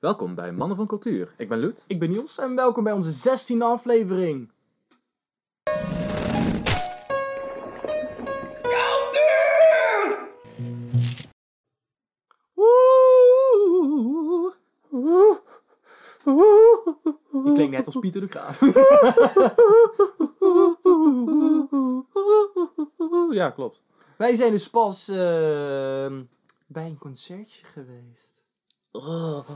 Welkom bij Mannen van Cultuur. Ik ben Loet. Ik ben Niels en welkom bij onze 16e aflevering. Woe! Je klinkt net als Pieter de Graaf. Ja, klopt. Wij zijn dus pas ehm, bij een concertje geweest. Oh,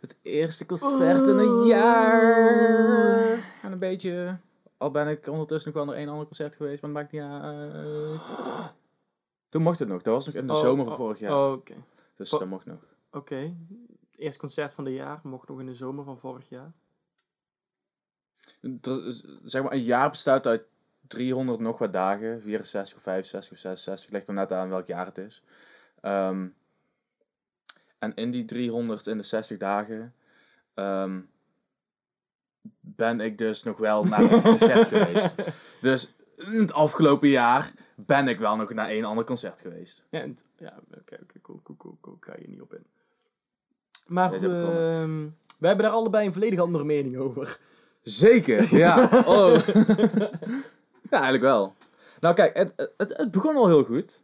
het eerste concert in een jaar. En een beetje... Al ben ik ondertussen nog wel naar één ander concert geweest, maar dat maakt niet uit. Toen mocht het nog. Dat was nog in de Oh, zomer van oh, vorig jaar. oh, Oké, Dus Oh. dat mocht nog. oké. Het eerste concert van het jaar mocht nog in de zomer van vorig jaar. Is- zeg maar, een jaar bestaat uit 300 nog wat dagen. 64 of 65 of 66. Ligt er net aan welk jaar het is. Ehm, en in die 360 dagen ehm, ben ik dus nog wel naar een concert geweest. Dus in het afgelopen jaar ben ik wel nog naar één ander concert geweest. Ja, ja oké, oké, cool, cool, cool, cool. Ik ga je niet op in. Maar wel. ehm, wij hebben daar allebei een volledig andere mening over. Zeker, ja. Oh. ja, eigenlijk wel. Nou kijk, het, het, het begon al heel goed.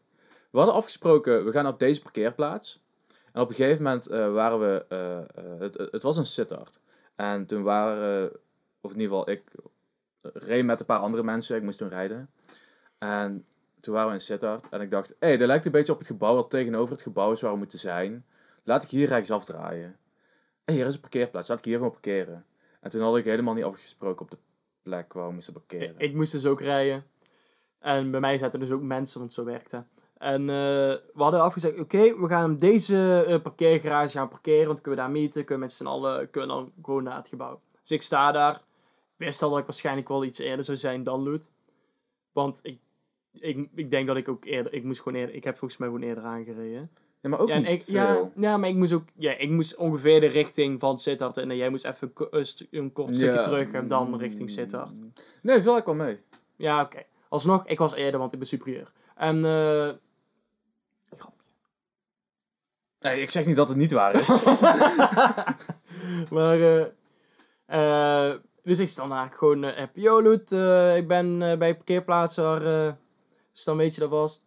We hadden afgesproken, we gaan naar deze parkeerplaats. En op een gegeven moment eh, waren we, eh, eh, het, het was een Sittard. En toen waren, of in ieder geval ik, reed met een paar andere mensen, ik moest toen rijden. En toen waren we in Sittard en ik dacht, hé, hey, dat lijkt een beetje op het gebouw wat tegenover het gebouw is waar we moeten zijn. Laat ik hier rechtsaf draaien. Hé, hier is een parkeerplaats, laat ik hier gewoon parkeren. En toen had ik helemaal niet afgesproken op de plek waar we moesten parkeren. Ik, ik moest dus ook rijden. En bij mij zaten dus ook mensen, want zo werkte. En eh, we hadden afgezegd, oké, we gaan op deze eh, parkeergarage gaan parkeren, want kunnen we daar meten, kunnen we met z'n allen kunnen dan gewoon naar het gebouw. Dus ik sta daar, Ik wist al dat ik waarschijnlijk wel iets eerder zou zijn dan Loet. Want ik, ik, ik denk dat ik ook eerder, ik moest gewoon eerder, ik heb volgens mij gewoon eerder aangereden. Ja, maar ook ja, niet ik, veel. ja, ja, maar ik moest ook, ja, ik moest ongeveer de richting van Sittard en jij moest even een, kort stukje Ja, terug en dan richting Sittard. Nee, viel ik wel mee. Ja, oké. Alsnog, ik was eerder, want ik ben superieur. En, eh Nee, ik zeg niet dat het niet waar is. maar, eh eh, dus ik sta daar gewoon, eh app, yo eh, ik ben bij parkeerplaats waar, dan weet je dat was.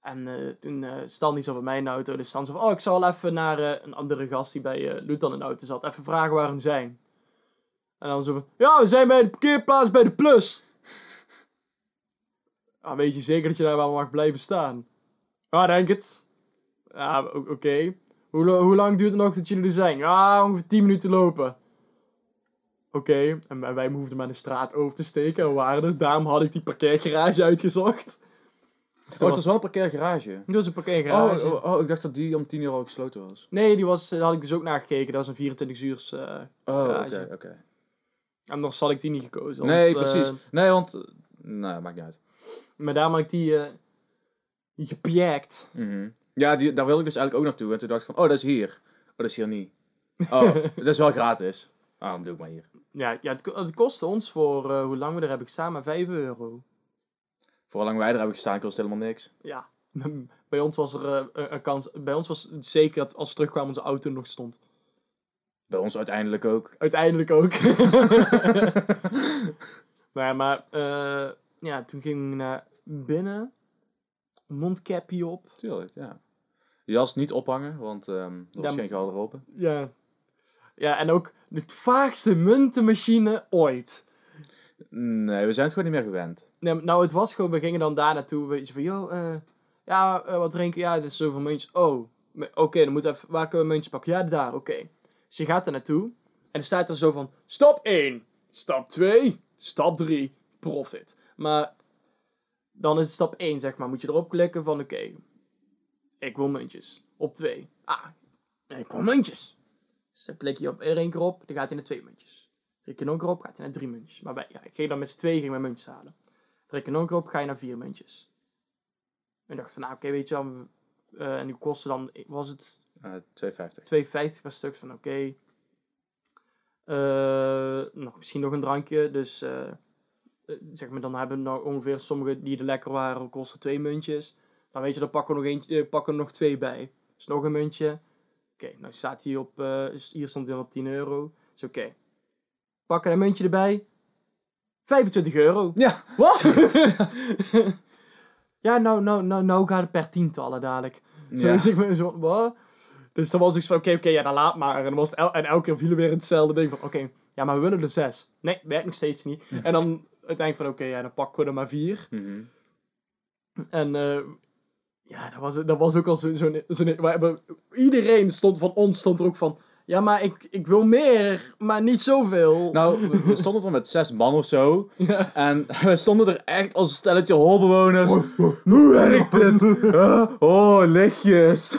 En toen stond niet zo mijn auto, dus dan zo van, oh, ik zal even naar een andere gast die bij Loet dan in de auto zat, even vragen waar we zijn. En dan zo van, ja, we zijn bij de parkeerplaats bij de Plus. Ah, weet je zeker dat je daar wel mag blijven staan? Ja, denk het. Ja, oké. Hoe, hoe lang duurt het nog dat jullie er zijn? Ja, ongeveer 10 minuten lopen. Oké, en wij- hoefden maar de straat over te steken en waren er. Daarom had ik die parkeergarage uitgezocht. Dus Oh, het was wel een parkeergarage. Dit was een parkeergarage. Oh, oh, oh, ik dacht dat die om 10 uur al gesloten was. Nee, die was, daar had ik dus ook naar gekeken. Dat was een 24 uur. eh Oh, oké, oké. en nog had ik die niet gekozen. Nee, want, eh, precies. Nee, want... Nou, maakt niet uit. maar daarom had ik die. Mhm. Ja, die, daar wilde ik dus eigenlijk ook naartoe. En toen dacht ik van, oh, dat is hier. Oh, dat is hier niet. Oh, dat is wel gratis. Ah, dan doe ik maar hier. Ja, ja het, ko- het kostte ons voor eh, hoe lang we er hebben gestaan, maar 5 euro. Voor hoe lang wij er hebben gestaan, kost helemaal niks. Ja, bij ons was er eh, een- kans. Bij ons was zeker dat als we terugkwamen onze auto nog stond. Bij ons uiteindelijk ook. Uiteindelijk ook. nou ja, maar eh, ja, toen ging ik naar binnen. Mondkapje op. Tuurlijk, ja. Jas niet ophangen, want ehm er was Ja, geen garderobe. Ja. Ja, en ook de vaagste muntenmachine ooit. Nee, we zijn het gewoon niet meer gewend. Nee, nou, het was gewoon, we gingen dan daar naartoe. Weet je van, yo, eh, ja, eh, wat drinken? Ja, dit is zoveel muntjes. Oh, oké, dan moet even, waar kunnen we muntjes pakken? Ja, daar, oké. Dus je gaat er naartoe. En er staat er zo van, stap 1, stap 2, stap 3, profit. Maar dan is het stap 1, zeg maar, moet je erop klikken van, oké, ik wil muntjes. Op 2, ah, ik wil muntjes. Dus dan klik je op er één keer op, dan gaat hij naar twee muntjes. Druk je nog een keer op, gaat hij naar drie muntjes. Maar bij, ja, ik ging dan met z'n tweeën ging mijn muntjes halen. Druk je nog een keer op, ga je naar vier muntjes. En ik dacht van, nou oké, weet je wel. eh, en die kostte dan, was het Eh 2,50. 2,50 per stuk. Van oké. eh, nog, misschien nog een drankje. Dus eh, zeg maar, dan hebben we nog ongeveer sommige die er lekker waren, kosten twee muntjes. Dan weet je, dan pakken we nog, eentje, eh, pakken we nog twee bij. is nog een muntje. Oké, nou staat hier op, eh, hier stond hij op 10 euro. Is oké. Pakken een muntje erbij. 25 euro. Ja. Wat? ja, nou, nou, nou, nou gaat het per tientallen dadelijk. Zo Ja. ik me zo, wat? Dus dan was ik zo van, oké, oké, ja, dan laat maar. En, dan was el- en elke keer viel er weer hetzelfde ding van, oké, ja, maar we willen er zes. Nee, werkt nog steeds niet. En dan uiteindelijk van, oké, ja, dan pakken we er maar vier. Mhm. En eh, ja, dat was, dat was ook al zo'n... Zo zo we hebben- iedereen stond van ons stond er ook van... Ja, maar ik, ik wil meer, maar niet zoveel. Nou, we- we stonden er met zes man of zo. ja. En we stonden er echt als een stelletje holbewoners. Hoe werkt dit? Huh? oh, lichtjes.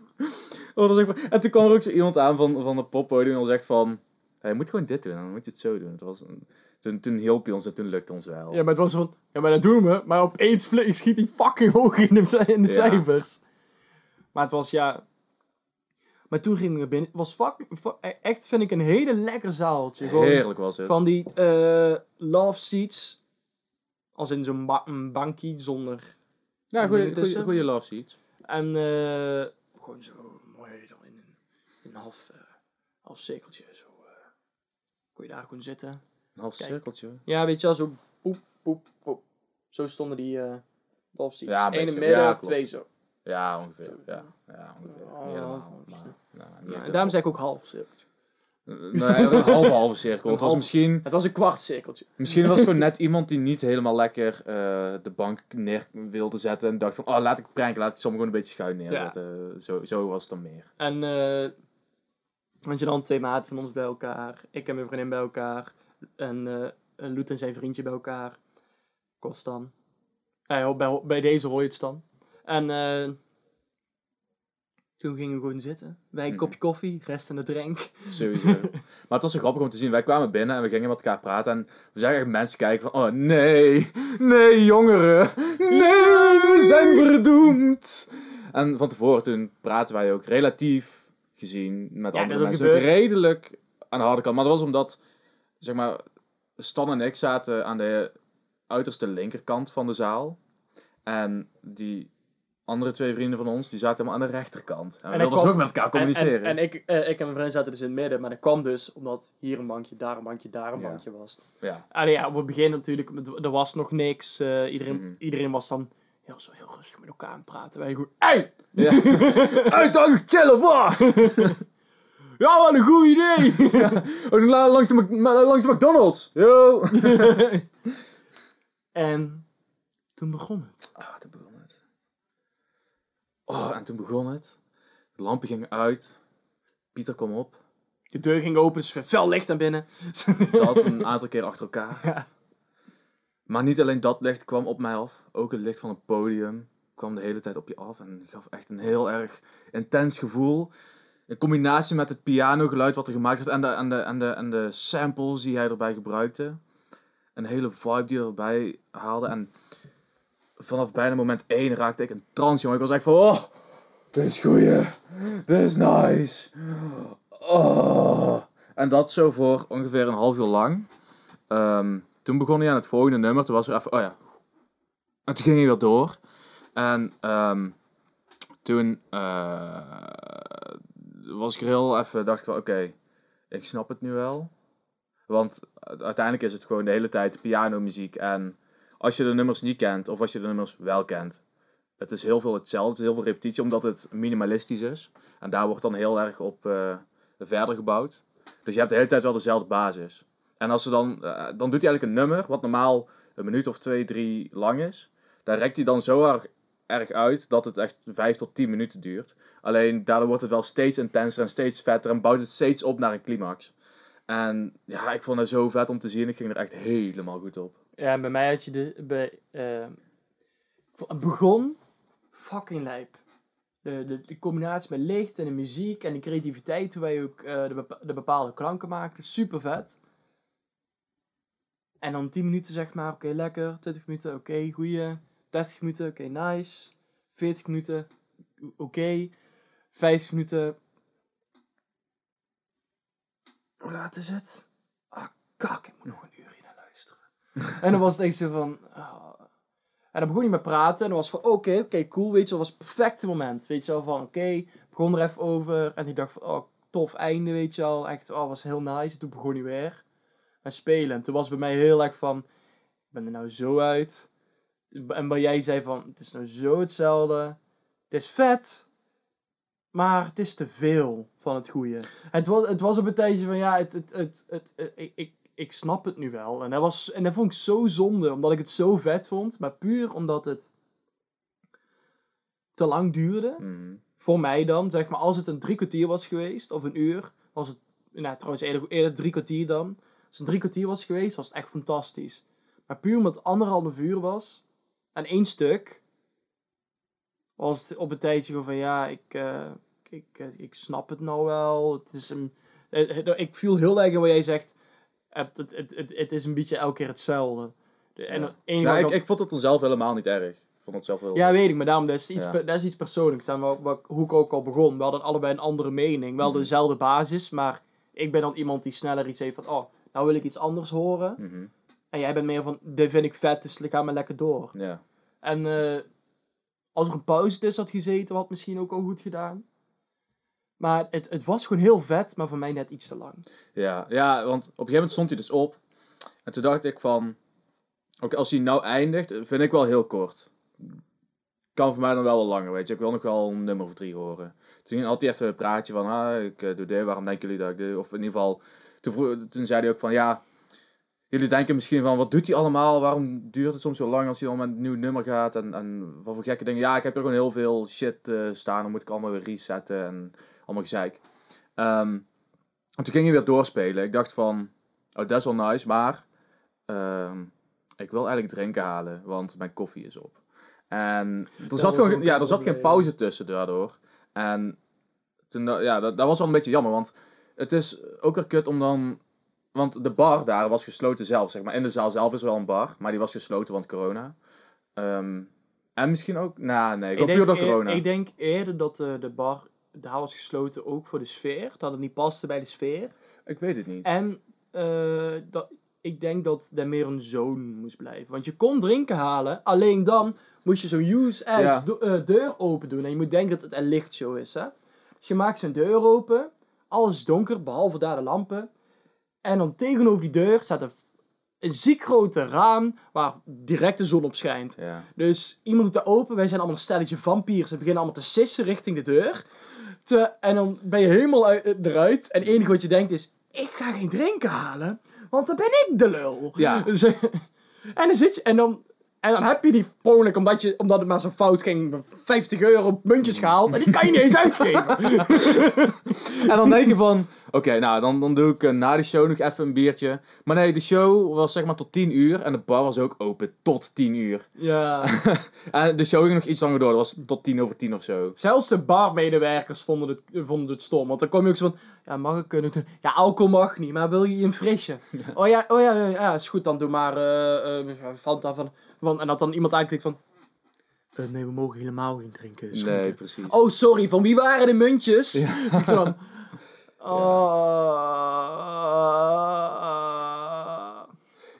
oh, dat is echt- En toen kwam er ook zo iemand aan van, van het poppodium en zegt van... "Ja, je moet gewoon dit doen, dan moet je het zo doen. Het was een- toen, toen hielp hij ons en toen lukte ons wel. ja, maar het was van... Ja, maar dat doen we. Maar opeens schiet hij fucking hoog in de, in de Ja. cijfers. Maar het was, ja... Maar toen gingen we binnen. Het was fucking... fu- echt, vind ik, een hele lekker zaaltje. Gewoon Heerlijk was het. Van die eh, love seats. Als in zo'n ba een bankie zonder ja, goede, love seats. En eh, gewoon zo mooi dan in een, in een half, eh, half cirkeltje. Zo, kon je daar gewoon zitten. Een half Kijk. cirkeltje. Ja, weet je wel, zo poep, poep, poep. Zo stonden die eh. Ja, een Eén in het midden, Ja, twee zo. Ja, ongeveer. Ja, ja ongeveer. Oh, niet helemaal. Maar, nou, niet Ja, en daarom zei ik ook half cirkeltje. Nee, een halve halve cirkel. Het was misschien, Het was een kwart cirkeltje. misschien was het gewoon net iemand die niet helemaal lekker eh, de bank neer wilde zetten. En dacht van, oh laat ik pranken, laat ik soms gewoon een beetje schuin neerzetten. Zo, zo was het dan meer. En eh had je dan twee maten van ons bij elkaar. Ik en mijn vriendin bij elkaar. En eh Loet en zijn vriendje bij elkaar. Kost dan. Bij, bij deze hoor je het dan. En eh, toen gingen we gewoon zitten. Wij een Mhm. kopje koffie, rest aan de drank. Sowieso. maar het was zo grappig om te zien. Wij kwamen binnen en we gingen met elkaar praten. En we zagen echt mensen kijken van, oh nee, nee jongeren. Nee, we zijn verdoemd. En van tevoren toen praten wij ook relatief gezien met Ja, andere mensen ook redelijk aan de harde kant. Maar dat was omdat, zeg maar, Stan en ik zaten aan de uiterste linkerkant van de zaal. En die andere twee vrienden van ons, die zaten helemaal aan de rechterkant. En we En wilden dus kwam- ook met elkaar En, communiceren. en, en ik, eh, ik en mijn vriend zaten dus in het midden. Maar dat kwam dus omdat hier een bankje, daar een bankje, daar een Ja. bankje was. ja. Allee, ja, op het begin natuurlijk, het- er was nog niks. eh, iedereen, Mhm. iedereen was dan heel, zo heel rustig met elkaar aan het praten. Wij gewoon, hey! Ja. Uitdagen, chillen, wat? Ja, wat een goed idee! La- langs, de, langs de McDonald's. Yo. en toen begon het. Ah, toen begon het. Oh, en toen begon het. De lampen gingen uit. Pieter kwam op. De deur ging open, dus fel licht naar binnen. Dat een aantal keer achter elkaar. Ja. Maar niet alleen dat licht kwam op mij af. Ook het licht van het podium kwam de hele tijd op je af. En gaf echt een heel erg intens gevoel. In combinatie met het pianogeluid wat er gemaakt werd. En de, en de, en de, en de samples die hij erbij gebruikte. Een hele vibe die hij erbij haalde. En vanaf bijna moment 1 raakte ik een trance, jongen. Ik was echt van... Oh, dit is goeie. Dit is nice. Oh. En dat zo voor ongeveer een half uur lang. Ehm, toen begon hij aan het volgende nummer. Toen was er even... Oh ja. En toen ging hij weer door. En ehm, toen eh, was ik er heel even... Dacht ik van, oké, ik snap het nu wel. Want uiteindelijk is het gewoon de hele tijd pianomuziek. En als je de nummers niet kent, of als je de nummers wel kent, het is heel veel hetzelfde, heel veel repetitie, omdat het minimalistisch is. En daar wordt dan heel erg op eh, verder gebouwd. Dus je hebt de hele tijd wel dezelfde basis. En als ze dan, eh, dan doet hij eigenlijk een nummer, wat normaal een minuut of twee, drie lang is. Daar rekt hij dan zo erg, erg uit dat het echt vijf tot tien minuten duurt. Alleen daardoor wordt het wel steeds intenser en steeds vetter en bouwt het steeds op naar een climax. En ja, ik vond het zo vet om te zien. Ik ging er echt helemaal goed op. Ja, en bij mij had je de... Bij, eh, het begon fucking lijp. De, de, combinatie met licht en de muziek en de creativiteit, hoe wij ook eh, de, de bepaalde klanken maakten, super vet. En dan 10 minuten zeg maar, oké lekker, 20 minuten, oké goeie, 30 minuten, oké nice, 40 minuten, oké, 50 minuten. Hoe laat is het? Ah, kak, ik moet nog een uur hier naar luisteren. en dan was het echt zo van. ah. En dan begon hij met praten. En dan was van, oké, oké, cool, weet je wel. Dat was het perfecte moment. Weet je wel, van, oké, begon er even over. En ik dacht van, oh, tof einde, weet je wel. Echt, oh, was heel nice. En toen begon hij weer met spelen. En toen was het bij mij heel erg van, ik ben er nou zo uit. En waar jij zei van, het is nou zo hetzelfde. Het is vet, maar het is te veel van het goede. Het was, het was op een tijdje van, ja, het, het, het, het, ik, ik, ik snap het nu wel. En dat, was, en dat vond ik zo zonde, omdat ik het zo vet vond. Maar puur omdat het te lang duurde. Mhm. Voor mij dan, zeg maar, als het een drie kwartier was geweest, of een uur, was het, nou trouwens eerder, eerder drie kwartier dan. Als het een drie kwartier was geweest, was het echt fantastisch. Maar puur omdat het anderhalf uur was, en één stuk, was het op een tijdje gewoon van, ja, ik, eh, ik, ik, ik snap het nou wel. Het is een, eh, eh, ik viel heel erg in wat jij zegt, het, het, het, het, is een beetje elke keer hetzelfde. De, en Ja. enige Ja, ik, vond het dan zelf helemaal niet erg. Vond het zelf wel... ja, weet ik, maar daarom, dat is iets, Ja. pe- dat is iets persoonlijks. En wat, wat, hoe ik ook al begon. We hadden allebei een andere mening. Wel Mhm. dezelfde basis, maar ik ben dan iemand die sneller iets heeft van, oh, nou wil ik iets anders horen. Mhm. En jij bent meer van, dit vind ik vet, dus ga maar lekker door. ja. En eh, als er een pauze tussen had gezeten, had misschien ook al goed gedaan. Maar het, het was gewoon heel vet, maar voor mij net iets te lang. Ja, ja, want op een gegeven moment stond hij dus op. En toen dacht ik van... Oké, als hij nou eindigt, vind ik wel heel kort. Kan voor mij dan wel wat langer, weet je. Ik wil nog wel een nummer of drie horen. Toen had hij even een praatje van... Ah, ik eh, doe dit, waarom denken jullie dat ik dit... Of in ieder geval... Toen, vroeg- toen zei hij ook van... Ja, jullie denken misschien van... Wat doet hij allemaal? Waarom duurt het soms zo lang als hij dan met een nieuw nummer gaat? En, en wat voor gekke dingen. Ja, ik heb er gewoon heel veel shit eh, staan. Dan moet ik allemaal weer resetten en allemaal gezeik. En toen ging hij weer doorspelen. Ik dacht van, oh, dat is wel nice, maar ehm, ik wil eigenlijk drinken halen, want mijn koffie is op. En er zat, gewoon, ja, er zat geen pauze tussen daardoor. En toen, ja, dat, dat was wel een beetje jammer, want het is ook weer kut om dan... Want de bar daar was gesloten zelf, zeg maar. In de zaal zelf is wel een bar, maar die was gesloten, want corona. Ehm, en misschien ook... Nou, nee, ook puur door eer- corona. ik denk eerder dat eh, de bar daar was gesloten ook voor de sfeer. Dat het niet paste bij de sfeer. Ik weet het niet. En eh, dat, ik denk dat er meer een zone moest blijven. Want je kon drinken halen, alleen dan moest je zo'n use as Ja. do- eh, deur open doen. En je moet denken dat het een lichtshow is. Hè? Dus je maakt zo'n deur open, alles is donker, behalve daar de lampen. En dan tegenover die deur staat een, een ziek grote raam waar direct de zon op schijnt. Ja. Dus iemand doet dat open. Wij zijn allemaal een stelletje vampiers. Ze beginnen allemaal te sissen richting de deur. Te, en dan ben je helemaal uit, eruit. En het enige wat je denkt is... Ik ga geen drinken halen. Want dan ben ik de lul. Ja. Dus, en dan zit je... En dan, en dan heb je die poniek, omdat, je, omdat het maar zo fout ging... 50 euro muntjes gehaald. En die kan je niet eens uitgeven. En dan denk je van, oké, nou, dan, dan doe ik eh, na de show nog even een biertje. Maar nee, de show was zeg maar tot 10 uur en de bar was ook open tot 10 uur. ja. En de show ging nog iets langer door, dat was tot 10 over 10 of zo. Zelfs de barmedewerkers vonden het, vonden het stom. Want dan kom je ook zo van... Ja, mag ik kunnen doen? Ja, alcohol mag niet, maar wil je een frisje? Oh ja, oh ja, ja, ja, is goed. Dan doe maar eh eh, Fanta van, van... En dat dan iemand aanklikt van... eh, nee, we mogen helemaal geen drinken. Nee, precies. Oh, sorry. Van wie waren de muntjes? Ik zo van... Oh...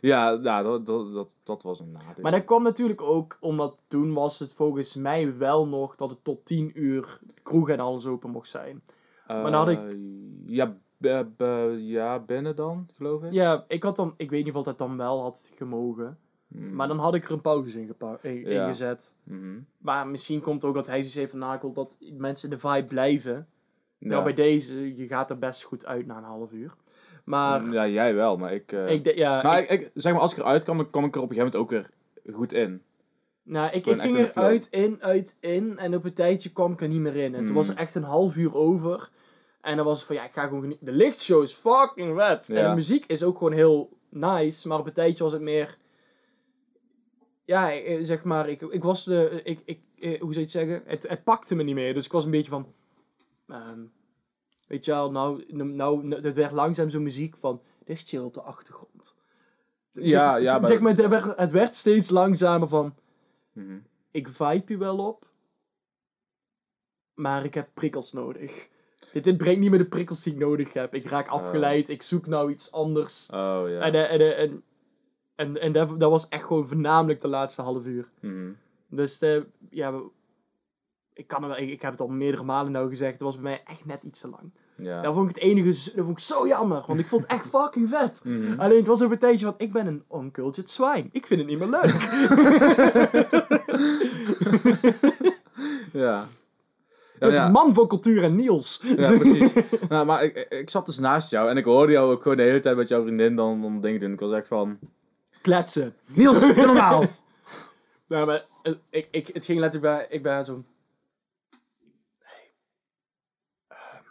Ja, ja dat, dat, dat, dat was een nadeel. Maar dat kwam natuurlijk ook omdat toen was het volgens mij wel nog dat het tot 10 uur kroeg en alles open mocht zijn. maar dan had ik- Eh, Ja, ja, binnen dan, geloof ik. Ja, ik had dan, ik weet niet of dat dan wel had gemogen. Maar dan had ik er een pauze in, in- Ja. ingezet. Mhm. Maar misschien komt ook dat hij van, nou, ik wil dat mensen de vibe blijven. Ja. Nou, bij deze, je gaat er best goed uit na een half uur. Maar, Ja, jij wel, maar ik... eh, ik, ja, maar ik, zeg maar, als ik eruit kwam, dan kwam ik er op een gegeven moment ook weer goed in. nou, ik, ik ging eruit, in, uit, in. En op een tijdje kwam ik er niet meer in. En toen was er echt een half uur over. En dan was het van, ja, ik ga gewoon genieten. De lichtshow is fucking vet. En de muziek is ook gewoon heel nice. Maar op een tijdje was het meer... Ja, eh, zeg maar, ik, ik was de... Ik, ik, eh, hoe zou je het zeggen? Het, het pakte me niet meer. Dus ik was een beetje van... ehm, weet je wel, nou, nou, het werd langzaam zo'n muziek van... Dit is chill op de achtergrond. Ja, zeg, ja, maar- Zeg maar, het werd, het werd steeds langzamer van... Mhm. Ik vibe je wel op. Maar ik heb prikkels nodig. Dit, dit brengt niet meer de prikkels die ik nodig heb. Ik raak afgeleid. Ik zoek nou iets anders. Oh, ja. En, eh, en, eh, en En, en dat, dat was echt gewoon voornamelijk de laatste half uur. Mhm. Dus eh, ja, ik, kan er wel, ik, ik heb het al meerdere malen nou gezegd. Het was bij mij echt net iets te lang. Ja. Dat vond ik het enige, dat vond ik zo jammer. Want ik vond het echt fucking vet. Mhm. Alleen het was ook een tijdje van, ik ben een uncultured swine. Ik vind het niet meer leuk. Ja. Dus ja. man van cultuur en Niels. Ja, precies. nou, maar ik, ik, ik zat dus naast jou en ik hoorde jou ook gewoon de hele tijd met jouw vriendin dan, dan dingen doen. Ik was echt van... Kletsen. Niels, doe normaal! Nou, maar eh, ik, ik, het ging letterlijk bij, ik ben zo... Ehm,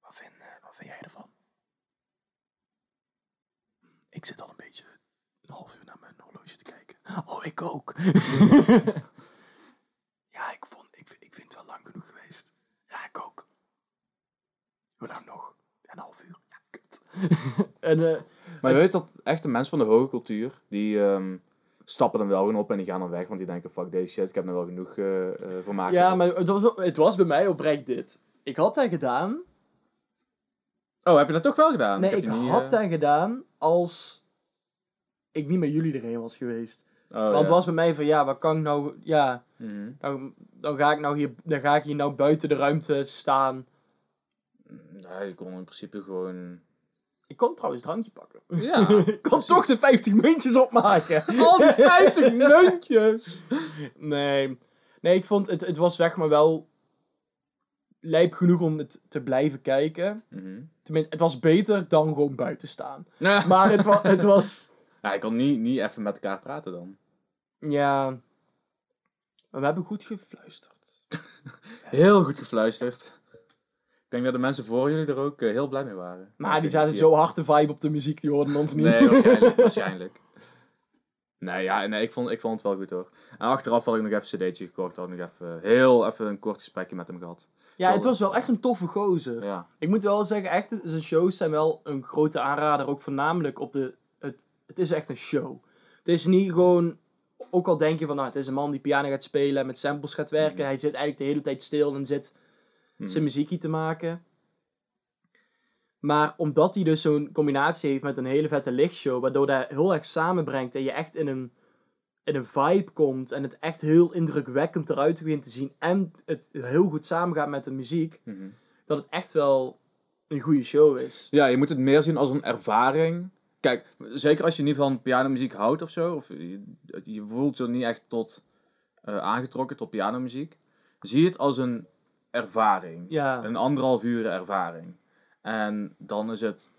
wat, vind, eh, wat vind jij ervan? Ik zit al een beetje een half uur naar mijn horloge te kijken. Oh, ik ook. ja, ik, vond, ik, ik vind het wel lang genoeg geweest. Ja, ik ook. Hoe lang nog? Een half uur. Ja, kut. en, eh, Maar je weet dat echt de mensen van de hoge cultuur, die ehm, stappen dan wel gewoon op en die gaan dan weg. Want die denken, fuck deze shit, ik heb er wel genoeg eh eh vermaak Ja, gehad. maar het was, het was bij mij oprecht dit. Ik had dat gedaan. Oh, heb je dat toch wel gedaan? Nee, heb ik niet, had eh, dat gedaan als ik niet met jullie erheen was geweest. Oh, Want ja. het was bij mij van, ja, wat kan ik nou... Ja, Mhm. dan, dan, ga ik nou hier, dan ga ik hier nou buiten de ruimte staan. Nee, je kon in principe gewoon... Ik kon trouwens drankje pakken. Ja, ik kon precies. toch de 50 muntjes opmaken. Al die 50 muntjes! nee. Nee, ik vond het, het was zeg maar wel lijp genoeg om het te blijven kijken. Mhm. Tenminste, het was beter dan gewoon buiten staan. Ja. Maar het, wa het was... Ja, ik kon niet, niet even met elkaar praten dan. Ja. Maar we hebben goed gefluisterd. Heel goed gefluisterd. Ik denk dat de mensen voor jullie er ook eh, heel blij mee waren. Maar die zaten zo hard te vibe op de muziek, die hoorden ons niet. Nee, waarschijnlijk. waarschijnlijk. Nee, ja, nee ik, vond, ik vond het wel goed hoor. En achteraf had ik nog even een cd'tje gekocht. Had ik nog even heel even een kort gesprekje met hem gehad. ja, het was wel echt een toffe gozer. Ja. Ik moet wel zeggen, echt, zijn shows zijn wel een grote aanrader. Ook voornamelijk op de... Het, het is echt een show. Het is niet gewoon... Ook al denk je van, nou, het is een man die piano gaat spelen en met samples gaat werken. Mhm. Hij zit eigenlijk de hele tijd stil en zit Mhm. zijn muziekje te maken. Maar omdat hij dus zo'n combinatie heeft met een hele vette lichtshow, waardoor dat heel erg samenbrengt en je echt in een, in een vibe komt en het echt heel indrukwekkend eruit begint te zien en het heel goed samengaat met de muziek, Mhm. dat het echt wel een goede show is. Ja, je moet het meer zien als een ervaring. Kijk, zeker als je niet van pianomuziek houdt of zo, of je, je voelt je niet echt tot eh, aangetrokken tot pianomuziek, zie het als een ervaring. Ja, Een anderhalf uur ervaring. En dan is het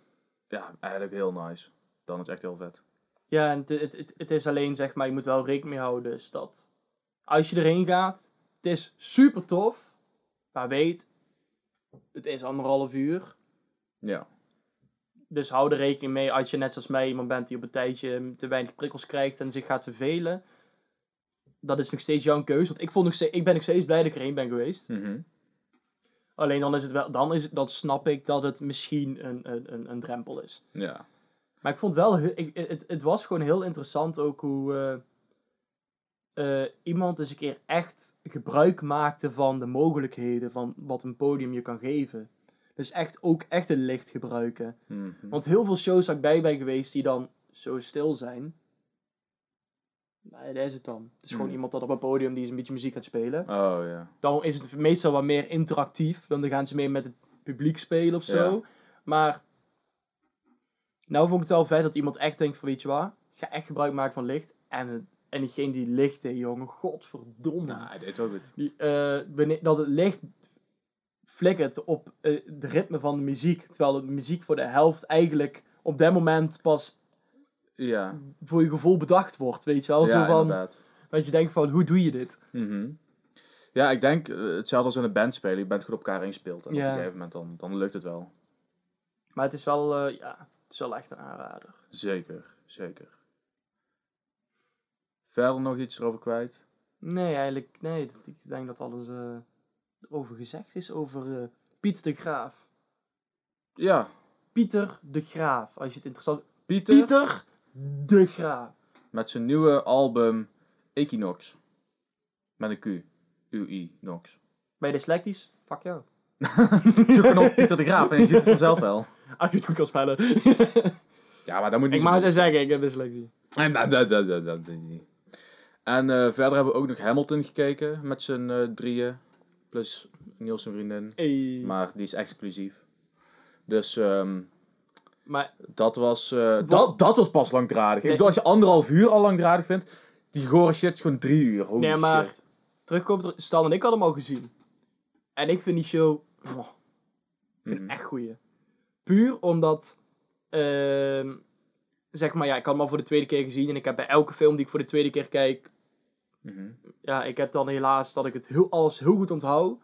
ja, eigenlijk heel nice. Dan is het echt heel vet. ja en het, het, het, is alleen zeg maar, je moet wel rekening mee houden dus dat als je erheen gaat, het is super tof, maar weet, het is anderhalf uur. Ja. Dus hou er rekening mee als je net zoals mij iemand bent die op een tijdje te weinig prikkels krijgt en zich gaat vervelen. Dat is nog steeds jouw keuze. Want ik, vond nog steeds, ik ben nog steeds blij dat ik erheen ben geweest. Mhm. Alleen dan is het wel, dan, is het, dan snap ik dat het misschien een, een, een, een drempel is. Ja. Maar ik vond wel, ik, het, het was gewoon heel interessant ook hoe eh, eh, iemand eens een keer echt gebruik maakte van de mogelijkheden van wat een podium je kan geven. Dus echt ook echt het licht gebruiken. Mhm. Want heel veel shows waar ik bij ben geweest die dan zo stil zijn. Nee, dat is het dan. Het is gewoon Hmm. iemand dat op een podium die een beetje muziek gaat spelen. Oh ja. Dan is het meestal wat meer interactief. Dan gaan ze meer met het publiek spelen of zo. Ja. Maar nou vond ik het wel vet dat iemand echt denkt van weet je wat, ga echt gebruik maken van licht. En, het- en diegene die licht heeft, jongen, godverdomme. Nou, hij deed wel goed. Die, eh, wanneer, dat het licht flikkert op eh de ritme van de muziek. Terwijl de muziek voor de helft eigenlijk op dat moment pas Ja, voor je gevoel bedacht wordt. Weet je wel? Zo ja van, inderdaad. dat je denkt van, hoe doe je dit? Mhm. Ja, ik denk eh, hetzelfde als in een band spelen. Je bent goed op elkaar ingespeeld. En op Ja. een gegeven moment dan, dan lukt het wel. Maar het is wel, eh, ja, het is wel echt een aanrader. Zeker, zeker. Verder nog iets erover kwijt? Nee, eigenlijk, nee. dat- Ik denk dat alles eh over gezegd is over Pieter de Graaf. Ja, Pieter de Graaf, als je het interessant... Pieter, Pieter de Graaf. met zijn nieuwe album Equinox. Met een Q. U-I, Nox. Ben je dyslectisch? Fuck jou. Zoek gewoon op Pieter de Graaf en je ziet het vanzelf wel. Als je het goed kan spellen. Ja, maar dat moet niet Ik zo mag het eens zeggen, ik heb dyslexie. En, dat- dat- dat- dat- dat- dat- en eh, verder hebben we ook nog Hamilton gekeken met z'n eh, drieën. Plus Niels zijn vriendin. Hey. Maar, Maar die is exclusief. Dus ehm, maar dat was, eh, dat, dat was pas langdradig. Nee. Ik bedoel, als je anderhalf uur al langdradig vindt, die gore shit is gewoon drie uur. Holy Nee, maar- shit. terugkomt er, Stan en ik hadden hem al gezien. En ik vind die show, ik vind Mhm. echt goeie. Puur omdat, ehm, zeg maar, ja, ik had hem al voor de tweede keer gezien. En ik heb bij elke film die ik voor de tweede keer kijk, Mhm. ja, ik heb dan helaas dat ik het heel, alles heel goed onthoud.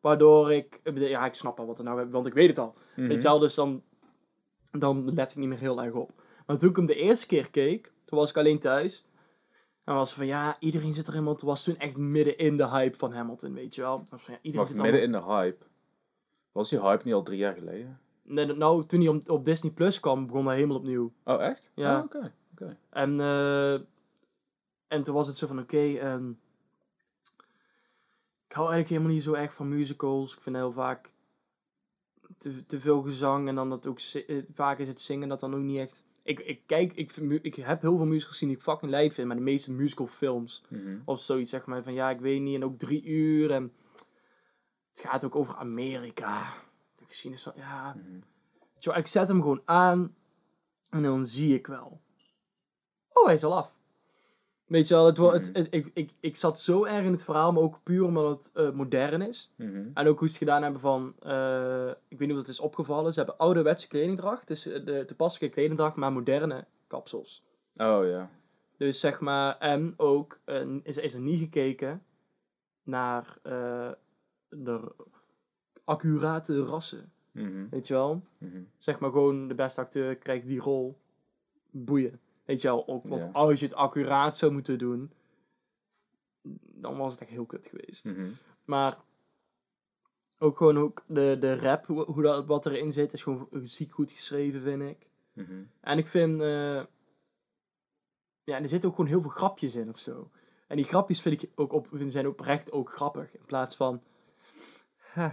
Waardoor ik, ja, ik snap al wat er nou, want ik weet het al. Weet je wel, dus dan, dan let ik niet meer heel erg op. Maar toen ik hem de eerste keer keek, toen was ik alleen thuis. En was van, ja, iedereen zit er helemaal... Toen was toen echt midden in de hype van Hamilton, weet je wel. Was van, ja, iedereen zit midden in de hype. Was die hype niet al drie jaar geleden? Nee, nou, toen hij op, op Disney Plus kwam, begon hij helemaal opnieuw. Oh, echt? Ja. Oh, oké. oké. En, eh, en toen was het zo van, oké, ehm, ik hou eigenlijk helemaal niet zo erg van musicals. Ik vind heel vaak te, te veel gezang en dan dat ook, eh, vaak is het zingen dat dan ook niet echt... Ik, ik kijk, ik, ik heb heel veel musicals gezien die ik fucking leid vind, maar de meeste musicalfilms Mhm. of zoiets, zeg maar, van ja, ik weet niet, en ook drie uur en het gaat ook over Amerika. De geschiedenis van, ja. Zo, ik zet hem gewoon aan en dan zie ik wel. Oh, hij is al af. Weet je wel, het, wa- het, Mhm. het- ik, ik, ik zat zo erg in het verhaal, maar ook puur omdat het eh, modern is. Mhm. En ook hoe ze het gedaan hebben van, eh, ik weet niet of dat is opgevallen, ze hebben ouderwetse kledingdracht, dus eh, de toepasselijke kledingdracht, maar moderne kapsels. Oh, ja. Dus zeg maar, en ook eh, is, is er niet gekeken naar de accurate rassen. Mhm. Weet je wel? Zeg maar gewoon de beste acteur krijgt die rol. Boeien. Weet je wel, ook, want Ja. als je het accuraat zou moeten doen, dan was het echt heel kut geweest. Mhm. Maar ook gewoon ook de, de rap, hoe, hoe dat, wat erin zit, is gewoon ziek goed geschreven, vind ik. Mhm. En ik vind, eh, ja, er zitten ook gewoon heel veel grapjes in of zo. En die grapjes vind ik ook op, zijn oprecht ook grappig. In plaats van, huh.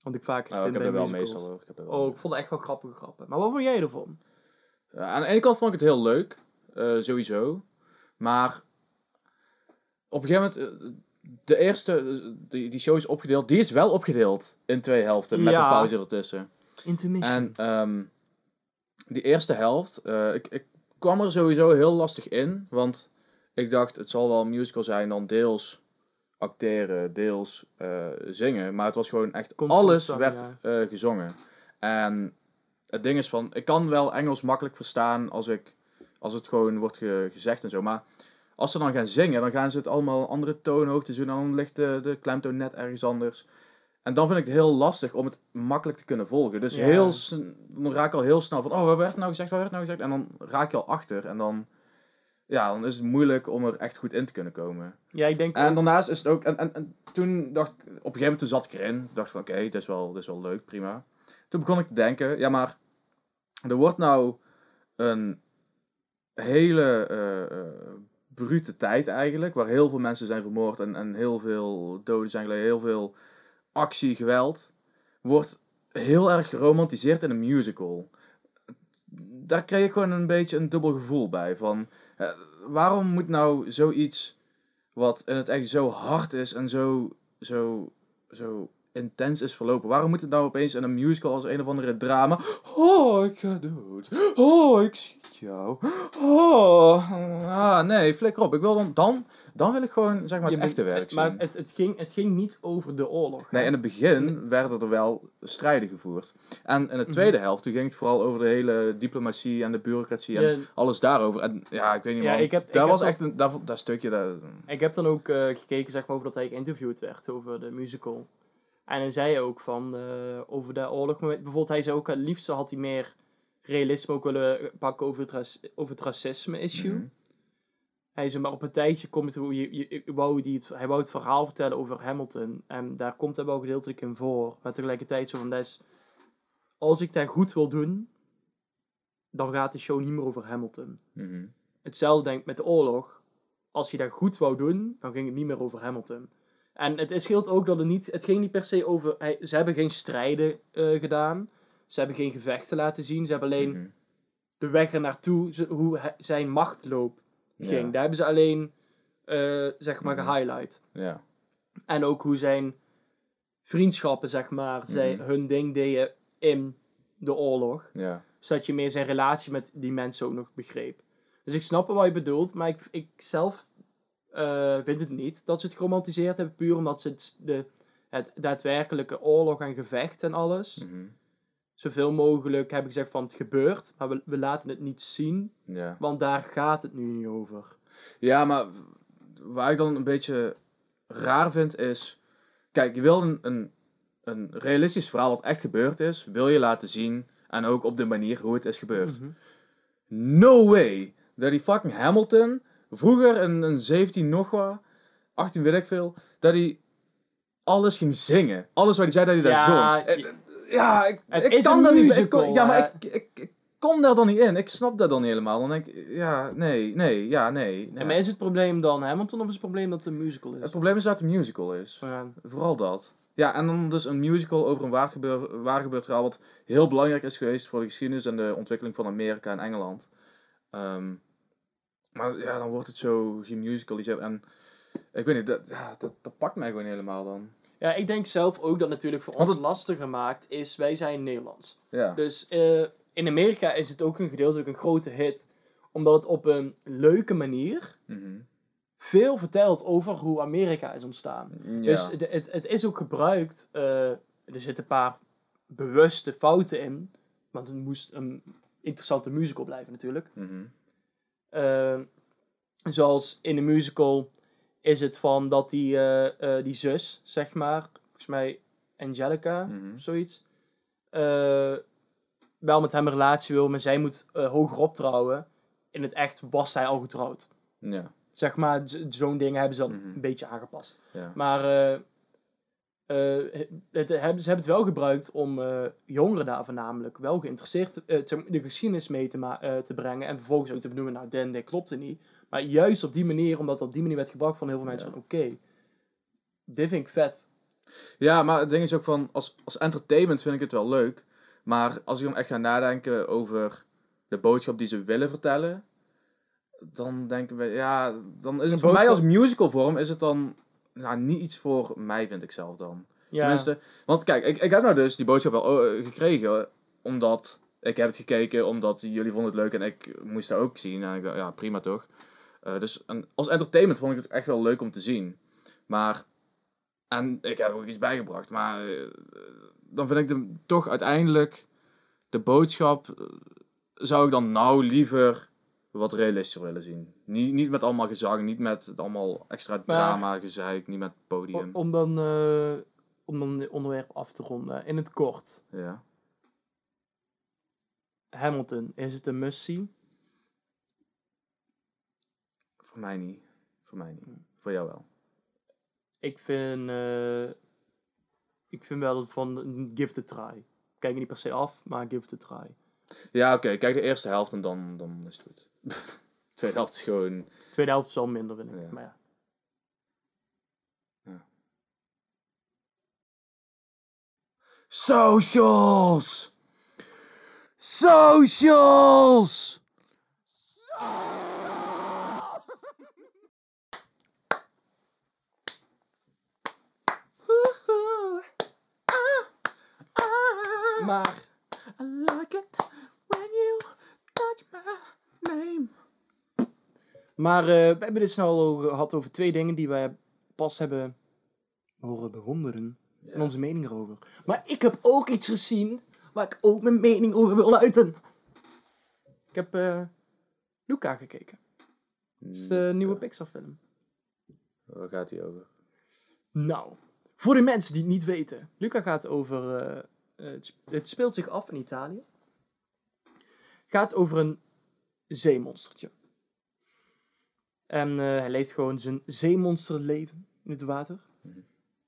Want ik vaak Nou, ik vind heb er wel musicals. meestal hoor. Ik heb er wel Oh, ik vond het echt wel grappige grappen. Maar wat vond jij ervan? Ja, aan de ene kant vond ik het heel leuk, eh, sowieso. Maar op een gegeven moment, eh, de eerste, eh, die, die show is opgedeeld, die is wel opgedeeld in twee helften met Ja. een pauze ertussen. Intermission. En ehm, die eerste helft, eh, ik, ik kwam er sowieso heel lastig in, want ik dacht het zal wel een musical zijn, dan deels acteren, deels eh, zingen. Maar het was gewoon echt, Constant alles zang, werd ja. eh, gezongen. En het ding is van, ik kan wel Engels makkelijk verstaan als, ik, als het gewoon wordt ge- gezegd en zo. Maar als ze dan gaan zingen, dan gaan ze het allemaal andere toonhoogtes doen. En dan ligt de, de klemtoon net ergens anders. En dan vind ik het heel lastig om het makkelijk te kunnen volgen. Dus Ja. heel, dan raak ik al heel snel van, oh, wat werd nou gezegd, wat werd nou gezegd? En dan raak je al achter. En dan, ja, dan is het moeilijk om er echt goed in te kunnen komen. ja, ik denk En ook- daarnaast is het ook, en, en, en toen dacht ik, op een gegeven moment toen zat ik erin. dacht van, oké, dit, is wel, dit is wel leuk, prima. Toen begon ik te denken, ja, maar er wordt nou een hele eh, eh, brute tijd eigenlijk, waar heel veel mensen zijn vermoord en, en heel veel doden zijn geleden, heel veel actie, geweld, wordt heel erg geromantiseerd in een musical. Daar kreeg ik gewoon een beetje een dubbel gevoel bij. Van, eh, waarom moet nou zoiets wat in het echt zo hard is en zo, zo, zo intens is verlopen. Waarom moet het nou opeens in een musical als een of andere drama? Oh, ik ga dood. Oh, ik schiet jou. Oh, ah, nee, flikker op. Ik wil dan, dan, dan wil ik gewoon, zeg maar, het je- echte werk zien. Maar het, het, ging, het ging niet over de oorlog. Nee, in het begin werden er wel strijden gevoerd. En in de Mhm. tweede helft, toen ging het vooral over de hele diplomatie en de bureaucratie en Ja, alles daarover. En ja, ik weet niet Ja, man, ik heb- ik daar heb was dat- echt een, daar, dat stukje, daar, Ik heb dan ook eh, gekeken zeg maar, over dat hij geïnterviewd werd over de musical. En hij zei ook van eh, over de oorlog. Bijvoorbeeld, hij zei ook het liefste had hij meer realisme ook willen pakken over het, over het racisme-issue. Mhm. Hij zei, maar op een tijdje komt het, hoe je, je, je wou die het, hij wou het verhaal vertellen over Hamilton. En daar komt hij wel gedeeltelijk in voor. Maar tegelijkertijd zo van, dat is, als ik dat goed wil doen, dan gaat de show niet meer over Hamilton. Mhm. Hetzelfde denk ik met de oorlog. Als je dat goed wou doen, dan ging het niet meer over Hamilton. En het, scheelt ook dat het niet, het ging niet per se over, hij, ze hebben geen strijden eh, gedaan. Ze hebben geen gevechten laten zien. Ze hebben alleen Mhm. de weg er naartoe, ze- hoe hij- zijn machtloop ging. Ja. Daar hebben ze alleen, eh, zeg maar, Mhm. gehighlight. Ja. En ook hoe zijn vriendschappen, zeg maar, Mhm. hun ding deden in de oorlog. Ja. Zodat je meer zijn relatie met die mensen ook nog begreep. Dus ik snap wat je bedoelt, maar ik, ik zelf eh, vind het niet dat ze het geromantiseerd hebben. Puur omdat ze het, de, het daadwerkelijke oorlog en gevecht en alles... Mhm. Zoveel mogelijk hebben gezegd van het gebeurt, maar we, we laten het niet zien. Ja. Want daar gaat het nu niet over. Ja, maar waar ik dan een beetje raar vind is... Kijk, je wil een, een, een realistisch verhaal wat echt gebeurd is, wil je laten zien. En ook op de manier hoe het is gebeurd. Mhm. No way dat die fucking Hamilton vroeger in een 17 nog wat, 18 weet ik veel, dat hij alles ging zingen. Alles wat hij zei dat hij Ja, daar zong. je- Eh, Ja, ik, Het ik is kan een daar niet. Ik ja, maar ik, ik, ik kom daar dan niet in. Ik snap dat dan niet helemaal. Dan denk ik, ja, nee, nee, ja, nee. nee. En maar is het probleem dan Hamilton of is het probleem dat het een musical is? Het probleem is dat het een musical is. Ja. Vooral dat. Ja, en dan dus een musical over een waar gebeur, waar gebeurd verhaal wat heel belangrijk is geweest voor de geschiedenis en de ontwikkeling van Amerika en Engeland. Ehm, maar ja, dan wordt het zo gemusicaliseerd en ik weet niet, dat, ja, dat, dat pakt mij gewoon helemaal dan. ja, ik denk zelf ook dat natuurlijk voor Want ons het- lastiger maakt is, wij zijn Nederlands. Ja. Dus eh, in Amerika is het ook een gedeeltelijk een grote hit. Omdat het op een leuke manier Mhm. veel vertelt over hoe Amerika is ontstaan. ja. Dus het, het, het is ook gebruikt. eh, er zitten een paar bewuste fouten in. Want het moest een interessante musical blijven natuurlijk. Mhm. Eh, zoals in de musical is het van dat die, eh, eh, die zus, zeg maar, volgens mij Angelica Mhm. of zoiets, eh, wel met hem een relatie wil, maar zij moet hoger optrouwen. In het echt was zij al getrouwd. Ja. Zeg maar, zo'n ding hebben ze dan Mhm. een beetje aangepast. Ja. Maar het, het hebben, ze hebben het wel gebruikt om eh, jongeren daar voornamelijk wel geïnteresseerd eh, te, de geschiedenis mee te, eh, te brengen. En vervolgens ook te benoemen, nou, Den, dit klopte niet. Maar juist op die manier, omdat het op die manier werd gebracht van heel veel mensen Ja. van, oké, dit vind ik vet. ja, maar het ding is ook van, als, als entertainment vind ik het wel leuk. Maar als ik dan echt ga nadenken over de boodschap die ze willen vertellen, dan denken we, ja, dan is het voor mij als boodschap- musical vorm, is het dan nou, niet iets voor mij, vind ik zelf dan. Ja, Tenminste, want kijk, ik, ik heb nou dus die boodschap wel eh, gekregen, omdat ik heb het gekeken, omdat jullie vonden het leuk en ik moest dat ook zien. En ik dacht, ja, prima toch. Eh, dus en als entertainment vond ik het echt wel leuk om te zien. Maar, en ik heb ook iets bijgebracht, maar eh, dan vind ik de, toch uiteindelijk de boodschap, zou ik dan nou liever wat realistischer willen zien. Niet, niet met allemaal gezang, niet met het allemaal extra drama, gezeik, niet met podium. om dan, eh, om dan het onderwerp af te ronden. In het kort, Ja. Hamilton, is het een must-see? Voor mij niet. Voor mij niet. Voor jou wel. Ik vind, eh, ik vind wel van give it a try. Kijk er niet per se af, maar give it a try. Ja, oké. Kijk de eerste helft en dan, dan is het goed. Tweede helft is gewoon... Tweede helft is al minder, vind ik. Ja. Maar ja. Socials! Socials! Maar I like it touch my name. Maar eh, we hebben dit snel al gehad over twee dingen die wij pas hebben horen bewonderen. En onze mening erover. Maar ik heb ook iets gezien waar ik ook mijn mening over wil uiten. Ik heb eh Luca gekeken. Dat is de nieuwe Pixar film. Waar gaat hij over? Nou, voor de mensen die het niet weten. Luca gaat over... eh, het het speelt zich af in Italië. Gaat over een zeemonstertje. En eh, hij leeft gewoon zijn zeemonsterleven in het water. Mhm.